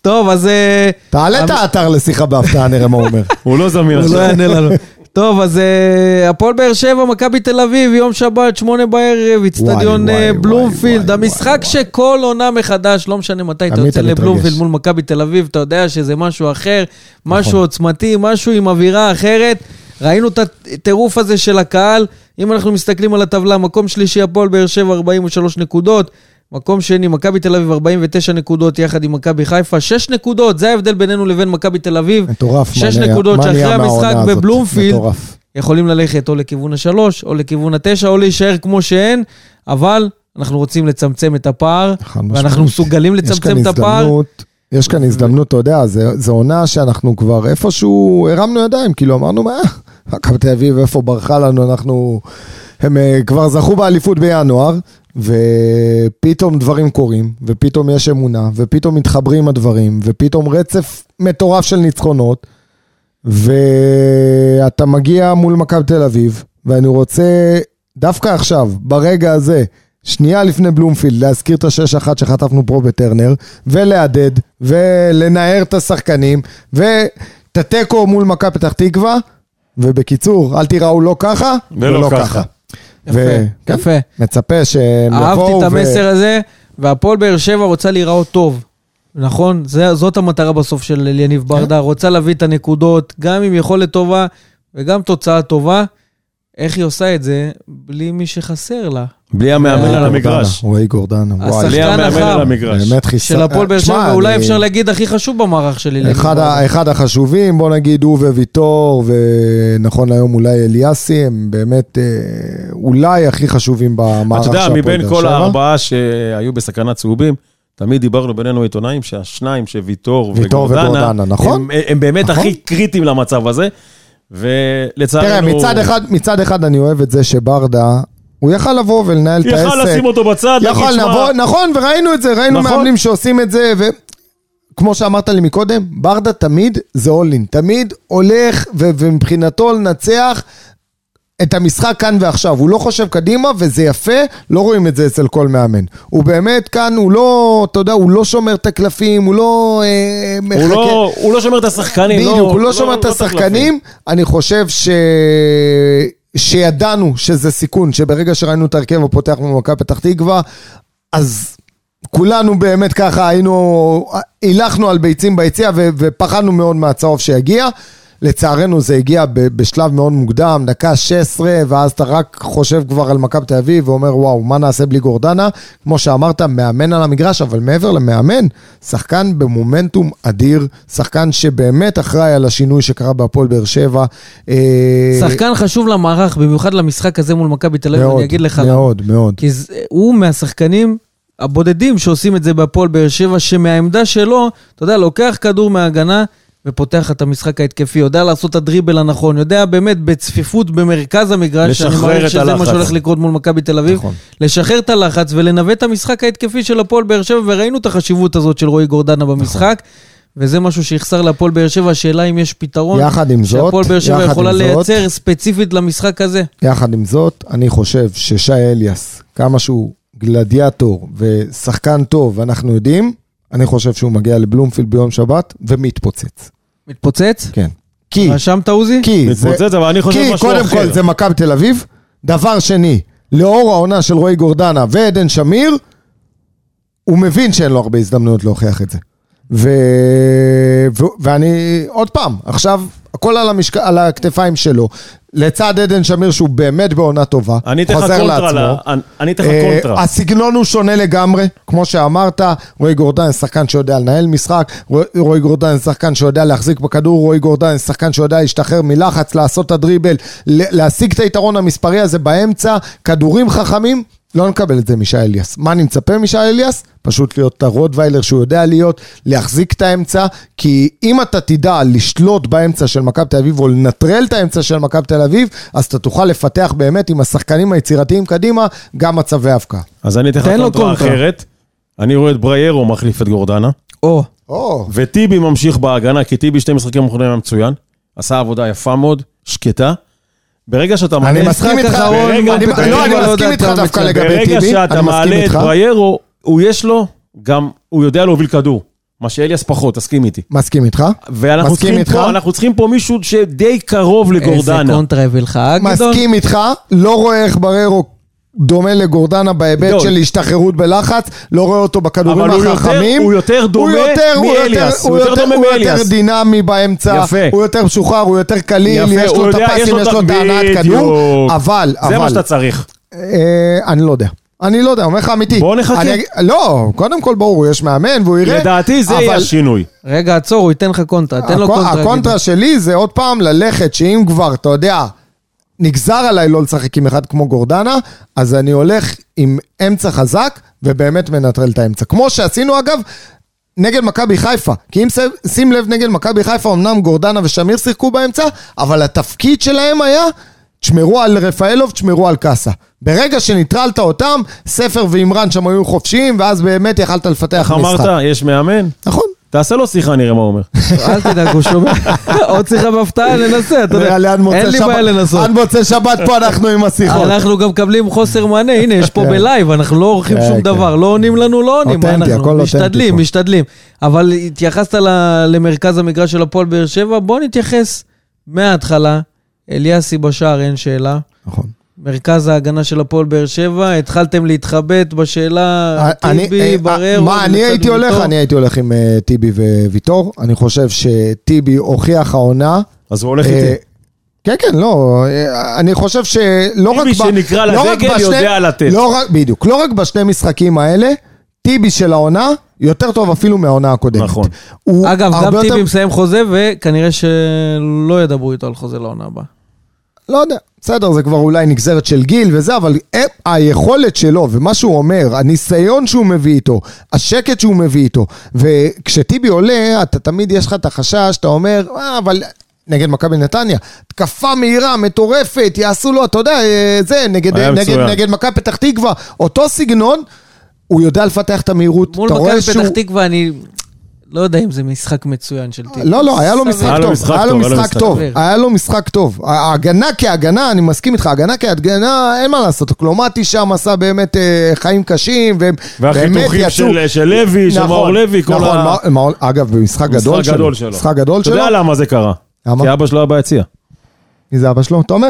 טוב, אז אה, תעלה את האתר לשיחה בהפתעה, נראה מה הוא אומר. הוא לא זמין הוא לא עכשיו. יענה לנו. טוב, אז אה, הפועל באר שבע, מכבי תל אביב, יום שבת, שמונה בערב, איצטדיון וואי, אה, בלומפילד. המשחק שכל עונה מחדש, לא משנה מתי אתה יוצא. לבלומפילד מול מכבי תל אביב, אתה יודע שזה משהו אחר, משהו נכון. עוצמתי, משהו עם אווירה אחרת. ראינו את הטירוף הזה של הקהל. אם אנחנו מסתכלים על הטבלה, מקום שלישי, הפועל באר שבע, 43 נקודות. מקום שני, מכבי תל אביב, 49 נקודות, יחד עם מכבי חיפה, 6 נקודות, זה ההבדל בינינו לבין מכבי תל אביב. מטורף. שש מה נהיה- נקודות מה שאחרי המשחק. בבלומפילד, מטורף. יכולים ללכת או לכיוון השלוש, או לכיוון התשע, או להישאר כמו שהן, אבל אנחנו רוצים לצמצם את הפער, ואנחנו. מסוגלים לצמצם את הפער. יש כאן הזדמנות, אתה יודע, זו עונה שאנחנו כבר איפשהו הרמנו ידיים, כאילו אמרנו, מה, מכבי תל אביב, איפה ברחה לנו, אנחנו... הם אה, כבר זכו באליפות בינואר, ופתאום דברים קורים, ופתאום יש אמונה, ופתאום מתחברים הדברים, ופתאום רצף מטורף של ניצחונות, ואתה מגיע מול מכבי תל אביב, ואני רוצה דווקא עכשיו, ברגע הזה, שנייה לפני בלומפילד, להזכיר את השש אחת שחטפנו פה בטרנר, ולהדד, ולנער את השחקנים, ואת התיקו מול מכבי פתח תקווה, ובקיצור, אל תיראו לא ככה, ולא ככה. יפה, כן, יפה. מצפה שהם אהבתי יבואו את ו- המסר הזה, והפועל באר שבע רוצה להיראות טוב. נכון? זה, זאת המטרה בסוף של אליניב ברדה, רוצה להביא את הנקודות, גם עם יכולת טובה וגם תוצאה טובה. איך היא עושה את זה בלי מי שחסר לה? בלי המאמן על המגרש. רועי גורדנה, בלי המאמן. על המגרש. באמת חיסר. של הפועל באר שבע, אולי אני- אפשר להגיד הכי חשוב במערך של אליניב אחד, החשובים, בוא נגיד הוא וויטור, ונכון להיום אולי אליאסי, הם באמת אה, אולי הכי חשובים במערך אתה של יודע, הפועל מבין באר כל שבע. הארבעה שהיו בסכנת צהובים, תמיד דיברנו בינינו עיתונאים שהשניים, שוויטור ויטור וגורדנה, נכון. הם, הם באמת נכון. הכי קריטיים למצב הזה, ולצערנו... תראה, מצד אחד, מצד אחד אני אוהב את זה שברדה, הוא יכל לבוא ולנהל את העסק. יכל לשים אותו בצד, להגיד, לבוא, נכון, וראינו את זה, ראינו נכון. מאמנים שעושים את זה, וכמו שאמרת לי מקודם, ברדה תמיד זה אולין, תמיד הולך, ו- ומבחינתו לנצח את המשחק כאן ועכשיו, הוא לא חושב קדימה, וזה יפה, לא רואים את זה אצל כל מאמן. הוא באמת כאן, הוא לא, אתה יודע, הוא לא שומר את הקלפים, הוא לא אה, מחכה. הוא לא, הוא לא שומר את השחקנים. בדיוק, הוא לא שומר את השחקנים. אני חושב ש... שידענו שזה סיכון, שברגע שראינו את ההרכב הפותח במכבי פתח תקווה, אז כולנו באמת ככה היינו, הילכנו על ביצים ביציע ופחדנו מאוד מהצהוב שיגיע. לצערנו זה הגיע בשלב מאוד מוקדם, דקה 16, ואז אתה רק חושב כבר על מכבי תל אביב ואומר, וואו, מה נעשה בלי גורדנה? כמו שאמרת, מאמן על המגרש, אבל מעבר למאמן, שחקן במומנטום אדיר, שחקן שבאמת אחראי על השינוי שקרה בהפועל באר שבע. אה, שחקן חשוב למערך, במיוחד למשחק הזה מול מכבי תל אביב, אני אגיד לך למה. מאוד, מאוד. כי הוא מהשחקנים הבודדים שעושים את זה בהפועל באר שבע, שמהעמדה שלו, אתה יודע, לוקח כדור מההגנה ופותח את המשחק ההתקפי, יודע לעשות את הדריבל הנכון, יודע באמת בצפיפות במרכז המגרש, שאני לשחרר מעריך את שזה מה הלחץ. שהולך לקרות מול מכבי תל אביב, נכון. לשחרר את הלחץ ולנווט את המשחק ההתקפי של הפועל באר שבע, וראינו את החשיבות הזאת של רועי גורדנה במשחק. וזה משהו שיחסר להפועל באר שבע, השאלה אם יש פתרון. יחד עם זאת, שהפועל באר שבע יכולה לייצר ספציפית למשחק הזה. יחד עם זאת, אני חושב ששי אליאס, כמה שהוא גלדיאטור ושחקן טוב, אנחנו יודעים, אני חושב שהוא מגיע לבלומפילד ביום שבת ומתפוצץ. מתפוצץ? כן. כי, רשמת עוזי? כי, זה, מתפוצץ, אבל אני חושב כי משהו קודם אחר. כל זה מכבי תל אביב. דבר שני, לאור העונה של רועי גורדנה ועדן שמיר, הוא מבין שאין לו הרבה הזדמנויות להוכיח את זה. ו... ו... ואני, עוד פעם, עכשיו, הכל על, המשק... על הכתפיים שלו. לצד עדן שמיר, שהוא באמת בעונה טובה, חוזר לעצמו. ל- אני- אתן לך אה, קונטרה. הסגנון הוא שונה לגמרי, כמו שאמרת, רועי גורדן שחקן שיודע לנהל משחק, רועי- גורדן שחקן שיודע להחזיק בכדור, רועי גורדן שחקן שיודע להשתחרר מלחץ, לעשות את הדריבל, להשיג את היתרון המספרי הזה באמצע, כדורים חכמים, לא נקבל את זה משי אליאס. מה אני מצפה משי אליאס? פשוט להיות את הרוטוויילר שהוא יודע להיות, להחזיק את האמצע, כי אם אתה תדע לשלוט באמצע של מכבי תל אביב או לנטרל את האמצע של מכבי תל אביב, אז אתה תוכל לפתח באמת עם השחקנים היצירתיים קדימה, גם מצבי הבקעה. אז אני אתן לך קונטרה קונטרה. אחרת. אני רואה את בריירו מחליף את גורדנה, או, או, וטיבי ממשיך בהגנה, כי טיבי שתי משחקים אחרונים היה מצוין. עשה עבודה יפה מאוד, שקטה. ברגע שאתה אני מעלה... מסכים איתך, אחרון, אני- מול לא, פתח אני לא מסכים איתך דווקא. לגבי ברגע טיבי, שאתה אני מסכים מעלה את איתך. בריירו, הוא יש לו, גם, הוא יודע להוביל כדור. מה שאליאס פחות, תסכים איתי. מסכים איתך, ואנחנו מסכים צריכים איתך. פה, אנחנו צריכים פה מישהו שדי קרוב איזה לגורדנה. קונטרה הביא לך, אה, גדעון? מסכים איתך, לא רואה איך בררו דומה לגורדנה בהיבט גדול. של השתחררות בלחץ, לא רואה אותו בכדורים אבל הוא יותר- החכמים. הוא יותר דומה יותר- הוא מאליאס, יותר- הוא יותר. דינמי באמצע, יפה. הוא יותר משוחרר, הוא יותר קליל, יש לו את הפסים, יש לו את ההנעת בדיוק. כדור, אבל, זה מה אבל, שאתה צריך. אה, אני לא יודע. אני לא יודע, אומר לך אמיתי. בוא נחכה. אני לא, קודם כל ברור, יש מאמן והוא יראה. לדעתי זה יהיה אבל- השינוי. רגע, עצור, הוא ייתן לך קונטרה, תן לו הקו- קונטרה. הקונטרה שלי זה עוד פעם ללכת, שאם כבר, אתה יודע, נגזר עליי לא לשחק עם אחד כמו גורדנה, אז אני הולך עם אמצע חזק, ובאמת מנטרל את האמצע. כמו שעשינו אגב, נגד מכבי חיפה. כי אם שים לב, נגד מכבי חיפה, אמנם גורדנה ושמיר שיחקו באמצע, אבל התפקיד שלהם היה, תשמרו על רפאלוב, תשמרו על קאסה. ברגע שניטרלת אותם, ספר ואימרן שם היו חופשיים, ואז באמת יכלת לפתח איך משחק. אמרת? יש מאמן? נכון. תעשה לו שיחה, נראה מה הוא אומר. אל תדאג, הוא שומע. עוד שיחה בהפתעה, ננסה, אתה יודע. אין לי בעיה לנסות. עד מוצאי שבת פה אנחנו עם השיחות. אנחנו גם מקבלים חוסר מענה, הנה, יש פה בלייב, אנחנו לא עורכים כן, שום כן. דבר, לא עונים לנו, לא עונים, אותנטי, אנחנו הכל אותנטי משתדלים. משתדלים. אבל התייחסת למרכז המגרש של הפועל באר שבע, בוא נתייחס מההתחלה. אליאסי בשער, אין שאלה. נכון. מרכז ההגנה של הפועל באר שבע, התחלתם להתחבט בשאלה, אני- טיבי, אה, בררו, מה אני הייתי הולך? אני הייתי הולך עם אה, טיבי וויטור. אני חושב שטיבי הוכיח העונה. אז הוא הולך אה, איתי. כן, כן, לא, אה, אני חושב שלא רק... טיבי ב- שנקרא לא רק לדגל בשני- יודע לתת. לא רק, בדיוק, לא רק בשני משחקים האלה, טיבי של העונה יותר טוב אפילו מהעונה הקודמת. נכון. הוא אגב, גם טיבי מסיים חוזה, וכנראה שלא ידברו איתו על חוזה לעונה הבאה. לא יודע, בסדר, זה כבר אולי נגזרת של גיל וזה, אבל אה, היכולת שלו ומה שהוא אומר, הניסיון שהוא מביא איתו, השקט שהוא מביא איתו, וכשטיבי עולה, אתה תמיד יש לך את החשש, אתה אומר, אה, אבל... נגד מכבי נתניה, התקפה מהירה, מטורפת, יעשו לו, אתה יודע, אה, זה, נגד, נגד. נגד מכבי פתח תקווה, אותו סגנון, הוא יודע לפתח את המהירות, מול אתה רואה מכבי שהוא... פתח תקווה, אני לא יודע אם זה משחק מצוין של טיבי. לא, לא, היה לו. משחק טוב, היה לו טוב, היה לו משחק טוב. היה לו משחק טוב. ההגנה כהגנה, אני מסכים איתך, הגנה כהגנה, אין מה לעשות. קלומטי שם עשה באמת אה, חיים קשים, והם באמת והחיתוכים יצאו... של- של לוי, של מאור לוי, כל נכון, ה... מאור- אגב, במשחק גדול משחק שלו. גדול שלו. משחק גדול אתה שלו. יודע למה זה קרה? למה? כי אבא שלו היה ביציע. מי זה אבא שלו? תומר?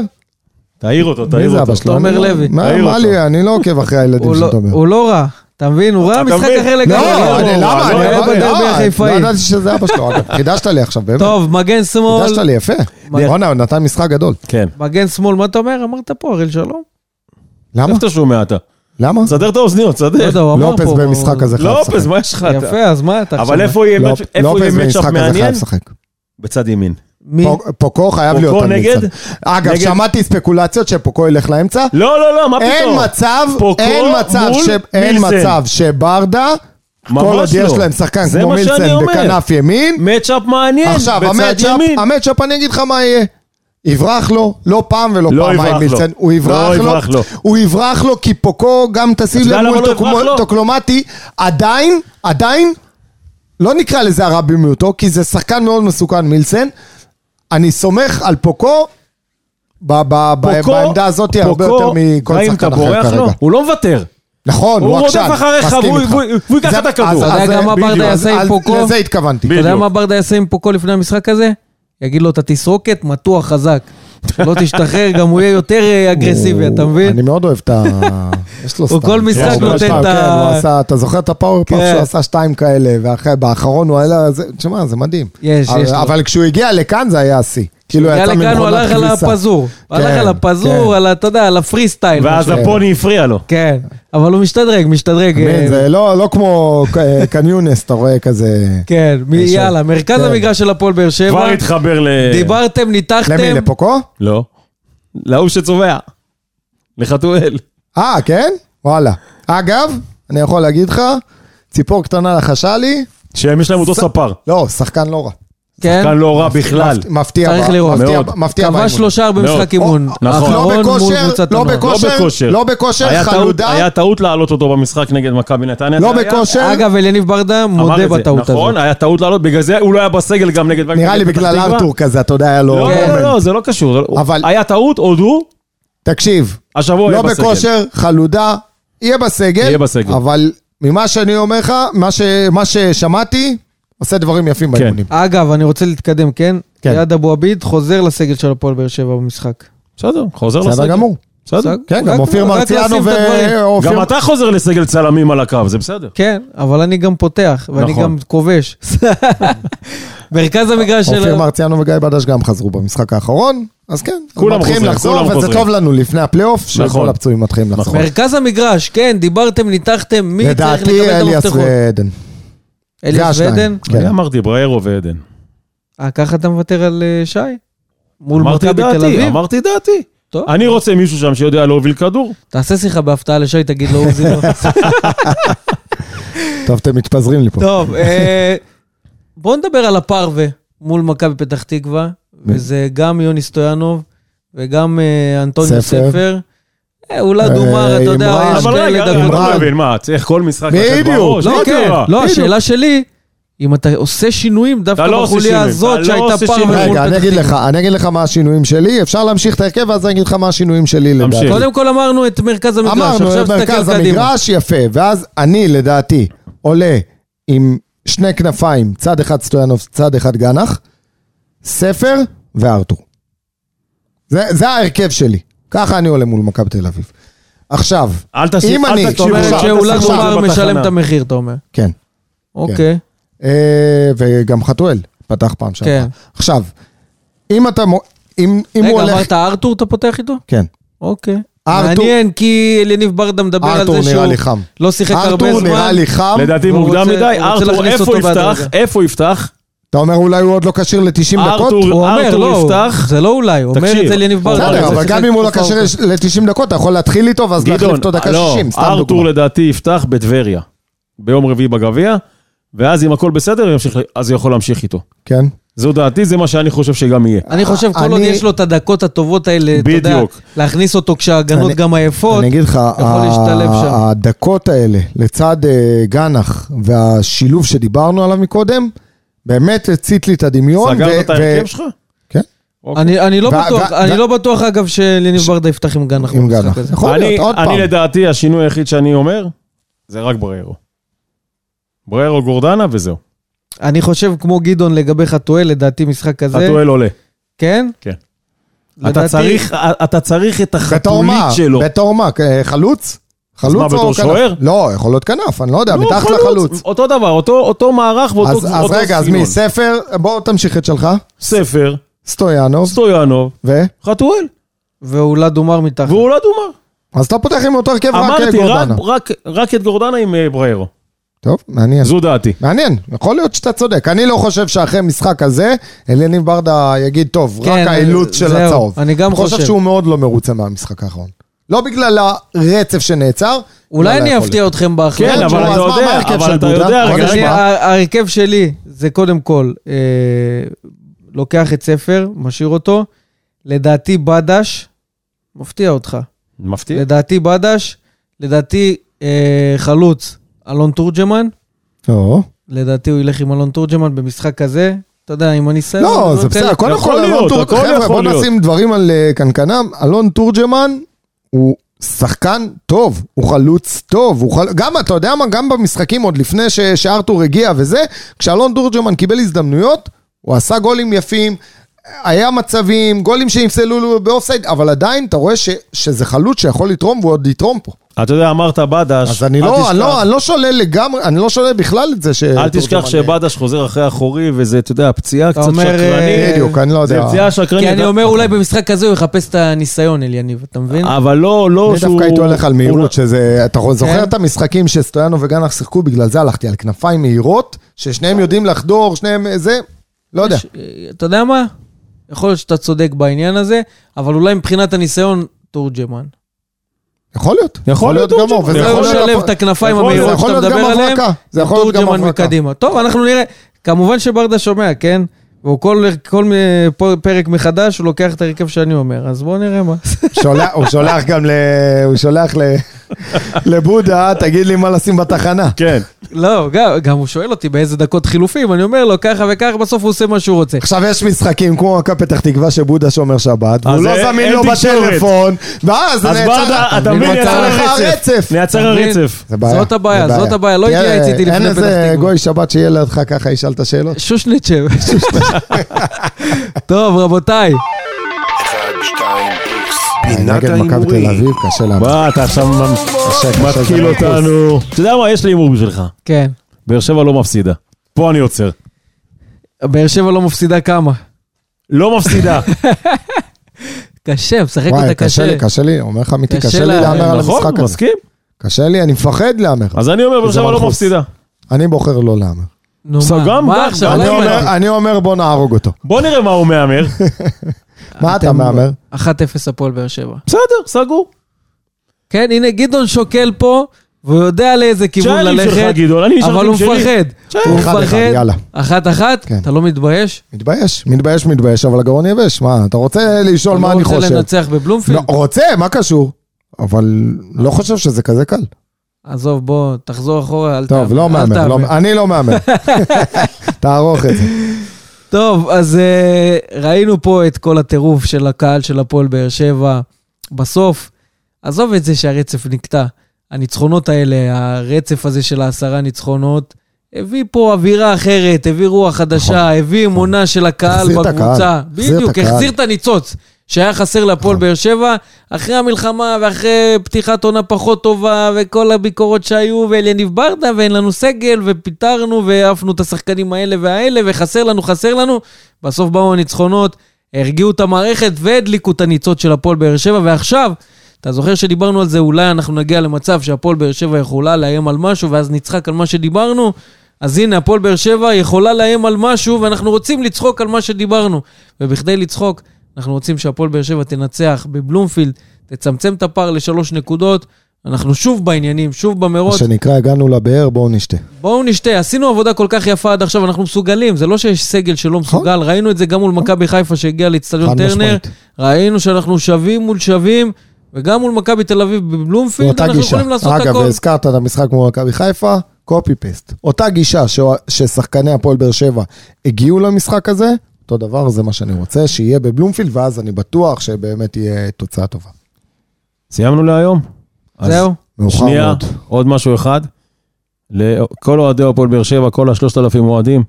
תעיר אותו, מי תעיר זה אותו. אבא שלו? תומר לא- לוי. מה. לי, אני לא עוקב אחרי הילדים של לא- תומר. הוא לא רע, אתה מבין? הוא ראה משחק? אחר לא, לגמרי. לא, למה? לא, אני- היה לא- בדרבי לא, החיפאי. לא ידעתי שזה אבא שלו, אגב. חידשת לי עכשיו, באמת. טוב, מגן שמאל, חידשת לי, יפה. בואנה, הוא נתן משחק גדול. כן. מגן שמאל, מה אתה אומר? אמרת פה, אריאל שלום? למה? איפה אתה שומע אתה? למה? תסדר את האוזניות, לא תסדר. הוא פה. לופס במשחק הזה חייב לשחק. לופס, מה יש לך? יפה, אז מה אתה? אבל איפה יהיה מצ'אפ במשחק הזה מעניין? חייב לשחק. בצד ימין. מי? פוק- פוקו חייב פוקו להיות על נגד? אגב, נגד? שמעתי ספקולציות שפוקו ילך לאמצע. לא, לא, לא, מה פתאום? אין מצב, פוקו אין מצב, ש- אין מילסן. מצב שברדה, כל עוד יש לא. להם שחקן כמו מילסן. בכנף ימין, מצ'אפ מעניין, עכשיו בצד המצ'אפ, ימין. המצ'אפ אני אגיד לך מה יהיה. יברח לו, לא פעם ולא לא פעמיים יברח לו. מילסן, הוא יברח לא לו, יברח לו. הוא יברח לו כי פוקו גם תשים לב מול לא? טוקלומטי, עדיין, עדיין, לא נקרא לזה הרע במיעוטו, כי זה שחקן מאוד מסוכן מילסן, אני סומך על פוקו ב- ב- ב- פוקו- בעמדה הזאת הרבה פוקו, יותר מכל שחקן אחר בורח לו, כרגע. הוא לא מוותר. נכון, הוא הוא רודף עקשן, אחריך, מסכים והוא- איתך. והוא- והוא ייקח את הכדור. אז- אתה יודע אז- גם מה ברדה יעשה עם אז פוקו? לזה התכוונתי. אתה יודע בדיוק. מה ברדה יעשה עם פוקו לפני המשחק הזה? יגיד לו, אתה תסרוקת, מתוח חזק. לא תשתחרר, גם הוא יהיה יותר אה, אגרסיבי, אתה מבין? אני מאוד אוהב את ה... יש לו הוא סטייל. כל משחק נותן את ה- כן, הוא עשה- אתה זוכר את ה power up כן. שהוא עשה שתיים כאלה, ובאחרון הוא עלה... זה- תשמע, זה מדהים. יש, יש. אבל כשהוא הגיע לכאן זה היה השיא. כאילו יצא לכאן, הוא ממכונת הלך על כביסה. הפזור. הלך כן, על הפזור, כן. על ה... אתה יודע, על הפרי סטייל. ואז משהו. הפוני הפריע לו. כן, אבל הוא משתדרג, משתדרג. אה, זה לא לא כמו קניונס, אתה רואה כזה... כן, ישר. יאללה, מרכז כן. המגרש של הפועל באר כבר שבע. התחבר ל... דיברתם, ניתחתם. למי, לפוקו? לא. להוא שצובע. לחתואל. אה, כן? וואלה. אגב, אני יכול להגיד לך, ציפור קטנה לחשה לי, שהם יש להם אותו ספר. לא, שחקן לא רע. כן, כאן לא רע בכלל. מפ- מפתיע. צריך לראות. מפתיע- מאוד. מפתיע כבש באימון. לו שער במשחק אימון. נכון. לא בכושר, קבוצת לא הנוער. בכושר, לא בכושר. לא בכושר, היה חלודה. היה טעות להעלות אותו במשחק נגד מכבי נתניה. לא היה- בכושר. אגב, אליניב ברדה מודה. בטעות הזאת. נכון, היה טעות לעלות, בגלל זה הוא לא היה בסגל גם נגד... נראה לי בגלל. ארתור כזה, אתה יודע, היה לו... לא. לא, לא, לא, זה לא קשור. אבל- היה טעות, הודו, תקשיב, השבוע לא יהיה בסגל. בכושר, חלודה, יהיה בסגל. יהיה בסגל. אבל ממה שאני אומר לך, מה ששמעתי, עושה דברים יפים באימונים. אגב, אני רוצה להתקדם, כן? כן. יעד אבו עביד חוזר לסגל של הפועל באר שבע במשחק. בסדר, חוזר לסגל. בסדר גמור. בסדר. כן, גם אופיר מרציאנו. ואופיר... גם אתה חוזר לסגל צלמים על הקו, זה בסדר. כן, אבל אני גם פותח, ואני נכון. גם כובש. מרכז המגרש של... אופיר מרציאנו וגיא בדש גם חזרו במשחק האחרון, אז כן, כולם מתחילים חוזרים, לחזור, וזה. טוב לנו לפני הפלייאוף, נכון. שכל הפצועים מתחילים לחזור. מרכז המגרש, כן, דיברתם, ניתחתם, מי צריך לקבל לדעתי את אליאס המפתחות? ועדן. אליאס. ועדן? כן. אני אמרתי בריירו ועדן. אה, ככה אתה מוותר על אה, שי? מול אמרתי מכבי תל דעתי, אביב? אמרתי דעתי. טוב, אני רוצה מישהו שם שיודע להוביל כדור. תעשה שיחה בהפתעה לשי, תגיד לו עוזי. לא. טוב, אתם מתפזרים לי פה. טוב, אה, בואו נדבר על הפרווה מול מכבי פתח תקווה, וזה גם יוני סטויאנוב וגם אה, אנטוניו ספר. ספר. אה, אולי דומר, אתה יודע. יש אבל רגע, כאלה רגע, דקות. אני אמרן. לא מבין, מה, צריך כל משחק. לתת בראש? לא, כן? לא. השאלה שלי, אם אתה עושה שינויים דווקא לא בחוליה הזאת לא שהייתה שינויים. מול רגע, אני פתח אגיד לך. אני אגיד לך מה השינויים שלי, אפשר להמשיך את ההרכב, ואז אני אגיד לך מה השינויים שלי לדעתי. קודם כל אמרנו את מרכז המגרש, אמרנו, תסתכל מרכז. המגרש, יפה. ואז אני, לדעתי, עולה עם שני כנפיים, צד אחד סטויאנוב, צד אחד גנח, ספר וארתור. זה, זה ההרכב שלי. ככה אני עולה מול מכבי תל אביב. עכשיו, אל תשאיר, אם אני- אל זאת תקשיבו, אומרת אל שאולד תשימו עומר את זה משלם. את המחיר, אתה אומר. כן. אוקיי. אה, וגם חתואל פתח פעם שעברה. כן. עכשיו, אם אתה... אם אם הוא רגע, הולך... אמרת ארתור אתה פותח איתו? כן. אוקיי. ארתור- מעניין, כי אליניב ברדה מדבר על ארתור זה נראה שהוא לי חם. לא שיחק הרבה ארתור זמן. נראה לי חם. לדעתי מוקדם מדי, ארתור, איפה יפתח? איפה יפתח? אתה אומר אולי הוא עוד לא כשיר ל-90 דקות? ארתור- הוא אומר, ארתור לא, יפתח. זה לא אולי, הוא אומר את זה אליניב ברדה. בסדר, הוא אבל גם אם הוא לא כשיר ארוכה. ל-90 דקות, אתה יכול להתחיל איתו ואז להחליף אותו דקה לא, 60, סתם ארתור דוגמה. לדעתי יפתח בטבריה, ביום רביעי בגביע, ואז אם הכל בסדר, הוא ימשיך, אז הוא יכול להמשיך איתו. כן. זו דעתי, זה מה שאני חושב שגם יהיה. אני חושב, כל עוד אני- יש לו את הדקות הטובות האלה, אתה יודע, בדיוק. להכניס אותו כשההגנות אני- גם עייפות, אני אגיד לך, יכול להשתלב שם. הדקות האלה, לצד אה, גנח והשילוב שדיברנו עליו מקודם, באמת הצית לי את הדמיון. ו- סגרת את ו- ההרכב שלך? כן. אוקיי. אני, אני לא ו- בטוח, ו- אני ו- לא בטוח אגב שאליניב ברדה יפתח עם גנח עם במשחק גנח. הזה. יכול אני, להיות, עוד אני פעם. לדעתי, השינוי היחיד שאני אומר, זה רק בריירו. בריירו גורדנה וזהו. אני חושב כמו גדעון לגבי חתואל, לדעתי משחק כזה, חתואל עולה. כן? כן. לדעתי- אתה צריך, אתה צריך את? החתולית שלו. בתור מה? אה, חלוץ? חלוץ מה, או בתור כנף? שוער? לא, יכול להיות כנף, אני לא יודע, לא, מתחת חלוץ, לחלוץ. אותו דבר, אותו, אותו מערך ואותו אז אז רגע, אז סגנון. מי? ספר, בוא תמשיך את שלך. ספר, סטויאנוב, סטויאנוב, ו? חתואל, ואולד אומר מתחת. והוא לא דומה. אז אתה פותח עם אותו הרכב רק אה, אמרתי, רק, גורדנה. את גורדנה עם אה, בריירו. טוב, מעניין. זו דעתי. מעניין, יכול להיות שאתה צודק. אני לא חושב שאחרי משחק הזה, אליניב ברדה יגיד, טוב, כן, רק האילוץ של זהו, הצהוב. אני גם חושב חושב. שהוא מאוד לא מרוצה מהמשחק האחרון. לא בגלל הרצף שנעצר. אולי בגלל אני. אפתיע אתכם בהחלטה. כן, אבל אתה יודע, אבל אתה? יודע. אני, ההרכב שלי זה קודם כל, אה, לוקח את ספר, משאיר אותו. לדעתי בדש, מפתיע אותך. מפתיע. לדעתי בדש, לדעתי אה, חלוץ, אלון תורג'מן. לא, לדעתי הוא ילך עם אלון תורג'מן במשחק כזה. אתה יודע, עם הניסיון. לא, דברים זה בסדר. קודם כל, אלון להיות, תור- הכל חבר'ה, בוא. נשים דברים על אה, קנקנם. אלון תורג'מן הוא שחקן טוב, הוא חלוץ טוב, הוא חל... גם, אתה יודע מה, גם במשחקים עוד לפני ש... שארתור הגיע וזה, כשאלון תורג'מן קיבל הזדמנויות, הוא עשה גולים יפים, היה מצבים, גולים שנפסלו לו באופסייד, אבל עדיין אתה רואה ש... שזה חלוץ שיכול לתרום והוא עוד יתרום פה. אתה יודע, אמרת בדש. אז אני לא, תשכח- אני לא, אני לא שולל לגמרי, אני לא שולל בכלל את זה ש... אל תשכח שבדש חוזר אחרי החורי, וזה, אתה יודע, פציעה קצת אומר, שקרנית. אה, בדיוק, אני לא זה יודע. פציעה שקרנית. כי אני אומר, אולי במשחק הזה הוא יחפש את הניסיון, אליניב, אתה מבין? אבל לא, לא אני שהוא... דווקא הייתי הולך על הוא- מהירות, שזה, אתה זוכר כן. את המשחקים שסטויאנו וגנח שיחקו, בגלל זה הלכתי על כנפיים מהירות, ששניהם יודעים לחדור, שניהם זה, לא יודע. יש- אתה יודע מה? יכול להיות שאתה צודק בעניין הזה, אבל אולי מבחינת הניסיון, תורג'מן. יכול להיות. יכול להיות גם הוא, יכול. לשלב את הכנפיים המהירות יכול שאתה להיות מדבר גם עליהם, הברקה. זה יכול להיות גם הברקה. מקדימה. טוב, אנחנו נראה. כמובן שברדה שומע, כן? והוא כל, כל פרק מחדש, הוא לוקח את ההרכב שאני אומר, אז בואו נראה מה. שולח- הוא שולח גם ל... הוא שולח ל... לבודה, תגיד לי מה לשים בתחנה. כן. לא, גם, גם הוא שואל אותי באיזה דקות חילופים, אני אומר לו ככה וככה, בסוף הוא עושה מה שהוא רוצה. עכשיו יש משחקים כמו מכבי פתח תקווה שבודה שומר שבת, והוא לא זמין לו בטלפון, ואז אז ברדה, אתה מבין, נעצר הרצף. נעצר הרצף. זאת הבעיה, זאת הבעיה, לא הגיע איתי לפני פתח אין איזה גוי שבת שיהיה לידך ככה, ישאל את השאלות. שושניצ'ב. טוב, רבותיי. 1, 2, פינת ההימורים. נגד מכבי תל אביב, קשה לנו. מה, אתה עכשיו מתקיל אותנו. אתה יודע מה, יש לי הימור בשבילך. כן. באר שבע לא מפסידה. פה אני עוצר. באר שבע לא מפסידה כמה? לא מפסידה. קשה, משחק אותה קשה. קשה לי, קשה לי, אומר לך אמיתי, קשה לי להמר על נכון, המשחק הזה. נכון, מסכים. קשה לי, אני מפחד להמר. אז אני אומר, באר שבע לא מפסידה. אני בוחר לא להמר. נו מה, מה עכשיו? אני אומר, בוא נהרוג אותו. בוא נראה מה הוא מהמר. מה אתה מהמר? 1-0 הפועל באר שבע. בסדר, סגור. כן, הנה גדעון שוקל פה, והוא יודע לאיזה כיוון ללכת, אבל הוא. מפחד. הוא מפחד. אחת-אחת? כן. אתה לא מתבייש? מתבייש, מתבייש, מתבייש, אבל הגרון יבש. מה, אתה רוצה לשאול מה אני אתה לא חושב? רוצה לנצח בבלומפילד? לא, רוצה, מה קשור? אבל לא חושב שזה כזה קל. עזוב, בוא, תחזור אחורה, אל טוב, לא מהמר, לא-. אני לא מהמר. תערוך את זה. טוב, אז uh, ראינו פה את כל הטירוף של הקהל של הפועל באר שבע. בסוף, עזוב את זה שהרצף נקטע. הניצחונות האלה, הרצף הזה של העשרה ניצחונות, הביא פה אווירה אחרת, הביא רוח חדשה, הביא אמונה של הקהל נכון. בקבוצה. בדיוק. החזיר את הניצוץ. שהיה חסר להפועל באר שבע, אחרי המלחמה ואחרי פתיחת עונה פחות טובה וכל הביקורות שהיו, ואליניב ברדה, ואין לנו סגל, ופיטרנו, והעפנו את השחקנים האלה והאלה, וחסר לנו, חסר לנו. בסוף באו הניצחונות, הרגיעו את המערכת והדליקו את הניצות של הפועל באר שבע, ועכשיו, אתה זוכר שדיברנו על זה, אולי אנחנו נגיע למצב שהפועל באר שבע יכולה לאיים על משהו, ואז נצחק על מה שדיברנו? אז הנה, הפועל באר שבע יכולה לאיים על משהו, ואנחנו רוצים לצחוק על מה שדיברנו. ובכדי לצחוק, אנחנו רוצים שהפועל באר שבע תנצח בבלומפילד, תצמצם את הפער לשלוש נקודות. אנחנו שוב בעניינים, שוב מה במרוץ. שנקרא, הגענו לבאר, בואו נשתה. בואו נשתה, עשינו עבודה כל כך יפה עד עכשיו, אנחנו מסוגלים, זה לא שיש סגל שלא מסוגל, ראינו את זה גם מול מכבי חיפה שהגיע לאצטדיון טרנר. ראינו שאנחנו שווים מול שווים, וגם מול מכבי תל אביב בבלומפילד, אנחנו גישה. יכולים לעשות אגב, הכל. הזכרת את המשחק מול מכבי חיפה, קופי פייסט. אותה גישה ש- ששחקני הפועל באר שבע הגיעו למשחק הזה, אותו דבר, זה מה שאני רוצה, שיהיה בבלומפילד, ואז אני בטוח שבאמת תהיה תוצאה טובה. סיימנו להיום? זהו. מאוחר שנייה, מאוד. עוד משהו אחד. לכל אוהדי הפועל באר שבע, כל השלושת אלפים אוהדים.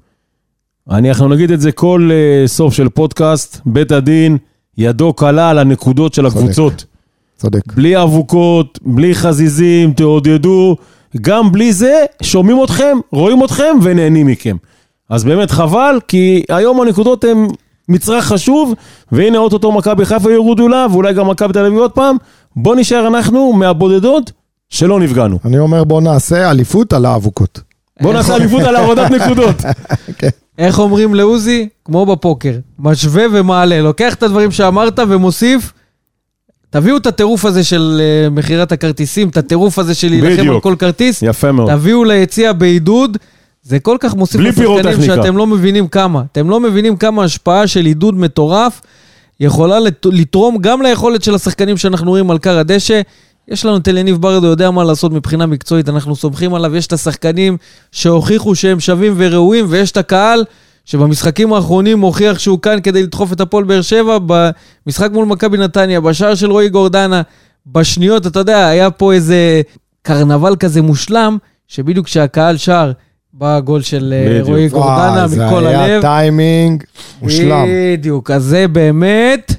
אני, אנחנו נגיד את זה כל uh, סוף של פודקאסט, בית הדין, ידו קלה על הנקודות של צודק. הקבוצות. צודק. בלי אבוקות, בלי חזיזים, תעודדו. גם בלי זה, שומעים אתכם, רואים אתכם ונהנים מכם. אז באמת חבל, כי היום הנקודות הן מצרך חשוב, והנה אוטוטו מכבי חיפה יורדו לה, ואולי גם מכבי תל אביב עוד פעם. בוא נשאר אנחנו מהבודדות שלא נפגענו. אני אומר, בואו נעשה אליפות על האבוקות. בוא נעשה אליפות על הורדת נקודות. איך אומרים לעוזי? כמו בפוקר, משווה ומעלה, לוקח את הדברים שאמרת ומוסיף. תביאו את הטירוף הזה של אה, מכירת הכרטיסים, את הטירוף הזה של להילחם על. כל כרטיס. יפה מאוד. תביאו ליציע בעידוד, זה כל כך מוסיף לשחקנים. שאתם לא מבינים כמה. אתם לא מבינים כמה השפעה של עידוד מטורף יכולה לת- לתרום גם ליכולת של השחקנים שאנחנו רואים על קר הדשא. יש לנו את אליניב ברדו, יודע מה לעשות מבחינה מקצועית, אנחנו סומכים עליו, יש את השחקנים שהוכיחו שהם שווים וראויים, ויש את הקהל שבמשחקים האחרונים הוכיח שהוא כאן כדי לדחוף את הפועל באר שבע, במשחק מול מכבי נתניה, בשער של רועי גורדנה, בשניות, אתה יודע, היה פה איזה קרנבל כזה מושלם, שבדיוק כשהקהל שר, בא הגול של אה, בדיוק. רועי גורדנה וואי, זה מכל היה הלב. טיימינג מושלם. בדיוק, אז זה באמת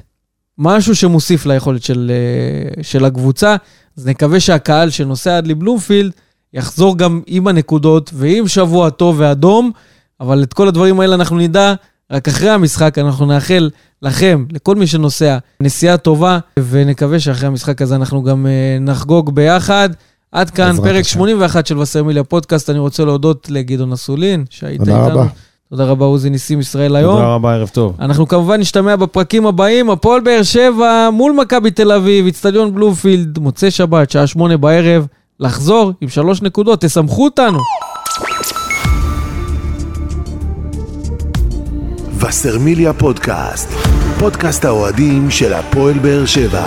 משהו שמוסיף ליכולת של, אה, של הקבוצה. אז נקווה שהקהל שנוסע עד לבלומפילד יחזור גם עם הנקודות ועם שבוע טוב ואדום, אבל את כל הדברים האלה אנחנו נדע רק אחרי המשחק. אנחנו נאחל לכם, לכל מי שנוסע, נסיעה טובה, ונקווה שאחרי המשחק הזה אנחנו גם אה, נחגוג ביחד. עד כאן פרק השם. 81 של וסרמיליה פודקאסט. אני רוצה להודות לגדעון אסולין, שהיית תודה איתנו. רבה. תודה רבה, עוזי ניסים ישראל היום. תודה רבה, ערב טוב. אנחנו כמובן נשתמע בפרקים הבאים, הפועל באר שבע מול מכבי תל אביב, איצטדיון בלומפילד, מוצאי שבת, שעה שמונה בערב, לחזור עם שלוש נקודות, תסמכו אותנו. וסרמיליה פודקאסט, פודקאסט האוהדים של הפועל באר שבע.